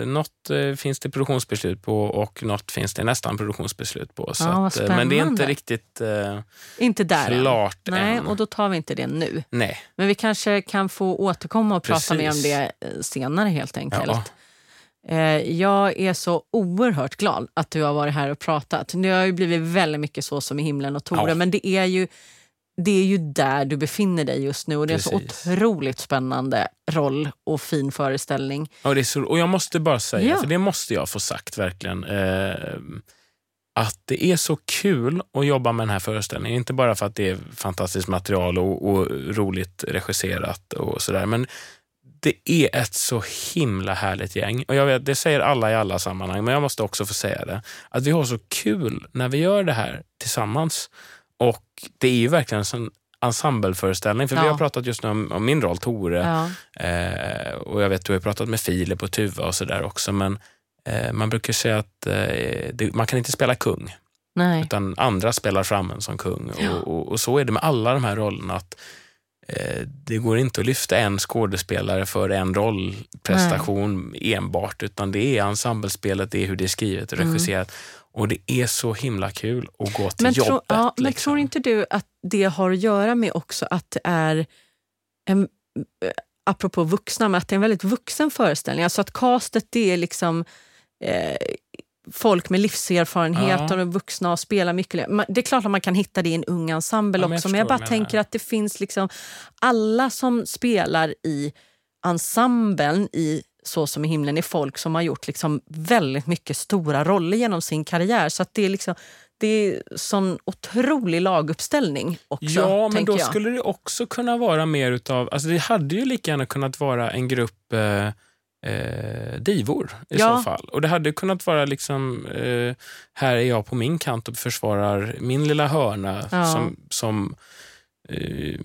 eh, något eh, finns det produktionsbeslut på och något finns det nästan produktionsbeslut på. Så Ja, att, eh, men det är inte riktigt eh, Inte där än. klart Nej, än. och då tar vi inte det nu. Nej. Men vi kanske kan få återkomma och prata mer om Precis. det eh, senare helt enkelt. Ja. Jag är så oerhört glad att du har varit här och pratat. Det har ju blivit väldigt mycket så som i himlen och Tore, Ja. men det är ju det är ju där du befinner dig just nu och det är en så otroligt spännande roll och fin föreställning. Och, det är så, och jag måste bara säga, Ja. för det måste jag få sagt verkligen, eh, att det är så kul att jobba med den här föreställningen. Inte bara för att det är fantastiskt material och, och roligt regisserat och sådär, men det är ett så himla härligt gäng. Och jag vet, Det säger alla i alla sammanhang, men jag måste också få säga det. Att vi har så kul när vi gör det här tillsammans. Det är ju verkligen en ensembleföreställning. För vi Ja. har pratat just nu om, om min roll, Tore. Ja. Eh, och jag vet, du har pratat med Filip och Tuva och sådär också, men eh, man brukar säga att eh, det, man kan inte spela kung, Nej. utan andra spelar fram en som kung. Ja. Och, och, och så är det med alla de här rollerna. att eh, Det går inte att lyfta en skådespelare för en rollprestation enbart, utan det är ensemblespelet, det är hur det är skrivet och Mm. Och det är så himla kul att gå till Men, jobbet. tro, ja, men liksom. tror inte du att det har att göra med också att det är, en, eh, apropå vuxna, men att det är en väldigt vuxen föreställning? Alltså att castet det är liksom eh, folk med livserfarenhet Ja. och vuxna och spelar mycket. Det är klart att man kan hitta det i en ung ensemble Ja, men jag också, men jag bara menar. tänker att det finns liksom alla som spelar i ensemblen i Så som i himlen är folk som har gjort liksom väldigt mycket stora roller genom sin karriär. Så det är liksom det är sån otrolig laguppställning också. Ja, men då jag. skulle det också kunna vara mer utav... Alltså det hade ju lika gärna kunnat vara en grupp eh, eh, divor i Ja. så fall. Och det hade kunnat vara liksom... Eh, här är jag på min kant och försvarar min lilla hörna Ja. som... som eh,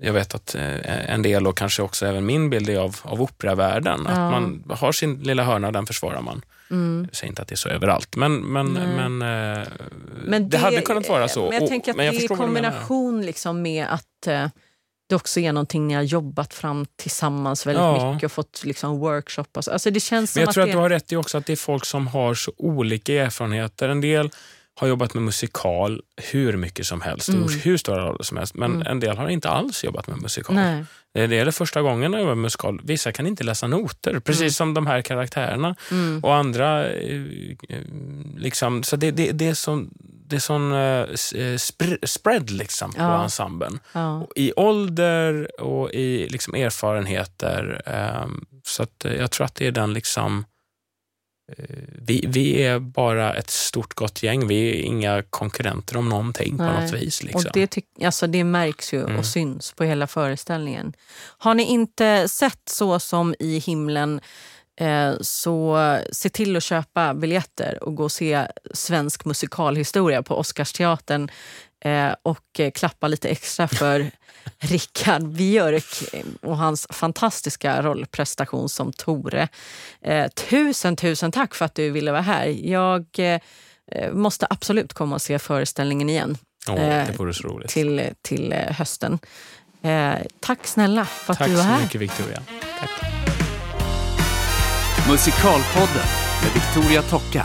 jag vet att eh, en del och kanske också även min bild är av, av operavärlden. Ja. Att man har sin lilla hörna, den försvarar man. Mm. Jag säger inte att det är så överallt, men, men, men, eh, Men det, hade kunnat vara så. Men jag Och- tänker att men jag det är i kombination liksom med att eh, det också är någonting ni har jobbat fram tillsammans väldigt Ja. mycket och fått liksom workshop. Och så. Alltså det känns Men jag att tror det... att du har rätt i också att det är folk som har så olika erfarenheter. En del har jobbat med musikal hur mycket som helst Mm. hur stora roller som helst. Men Mm. en del har inte alls jobbat med musikal. Nej. Det det gäller första gången jag jobbar med musikal. Vissa kan inte läsa noter, precis Mm. som de här karaktärerna. Mm. Och andra... eh, eh, liksom, så det, det, det är sån, det är sån eh, eh, spr- spread liksom på Ja. ensemblen. Ja. I ålder och i liksom erfarenheter. ehm, så att eh, jag tror att det är den liksom... eh, vi, vi är bara ett stort gott gäng. Vi är inga konkurrenter om någonting på Nej. något vis. Liksom. Och det, tyck- alltså det märks ju Mm. och syns på hela föreställningen. Har ni inte sett Så som i himlen eh, så se till att köpa biljetter och gå och se svensk musikalhistoria på Oscarsteatern eh, och klappa lite extra för Rickard Björk och hans fantastiska rollprestation som Tore. Eh, tusen, tusen tack för att du ville vara här. Jag eh, måste absolut komma och se föreställningen igen Åh, eh, det vore så roligt. till, till eh, hösten. Eh, tack snälla för att Tack du var så här. mycket Victoria. Tack. Musikalpodden med Victoria Tocka.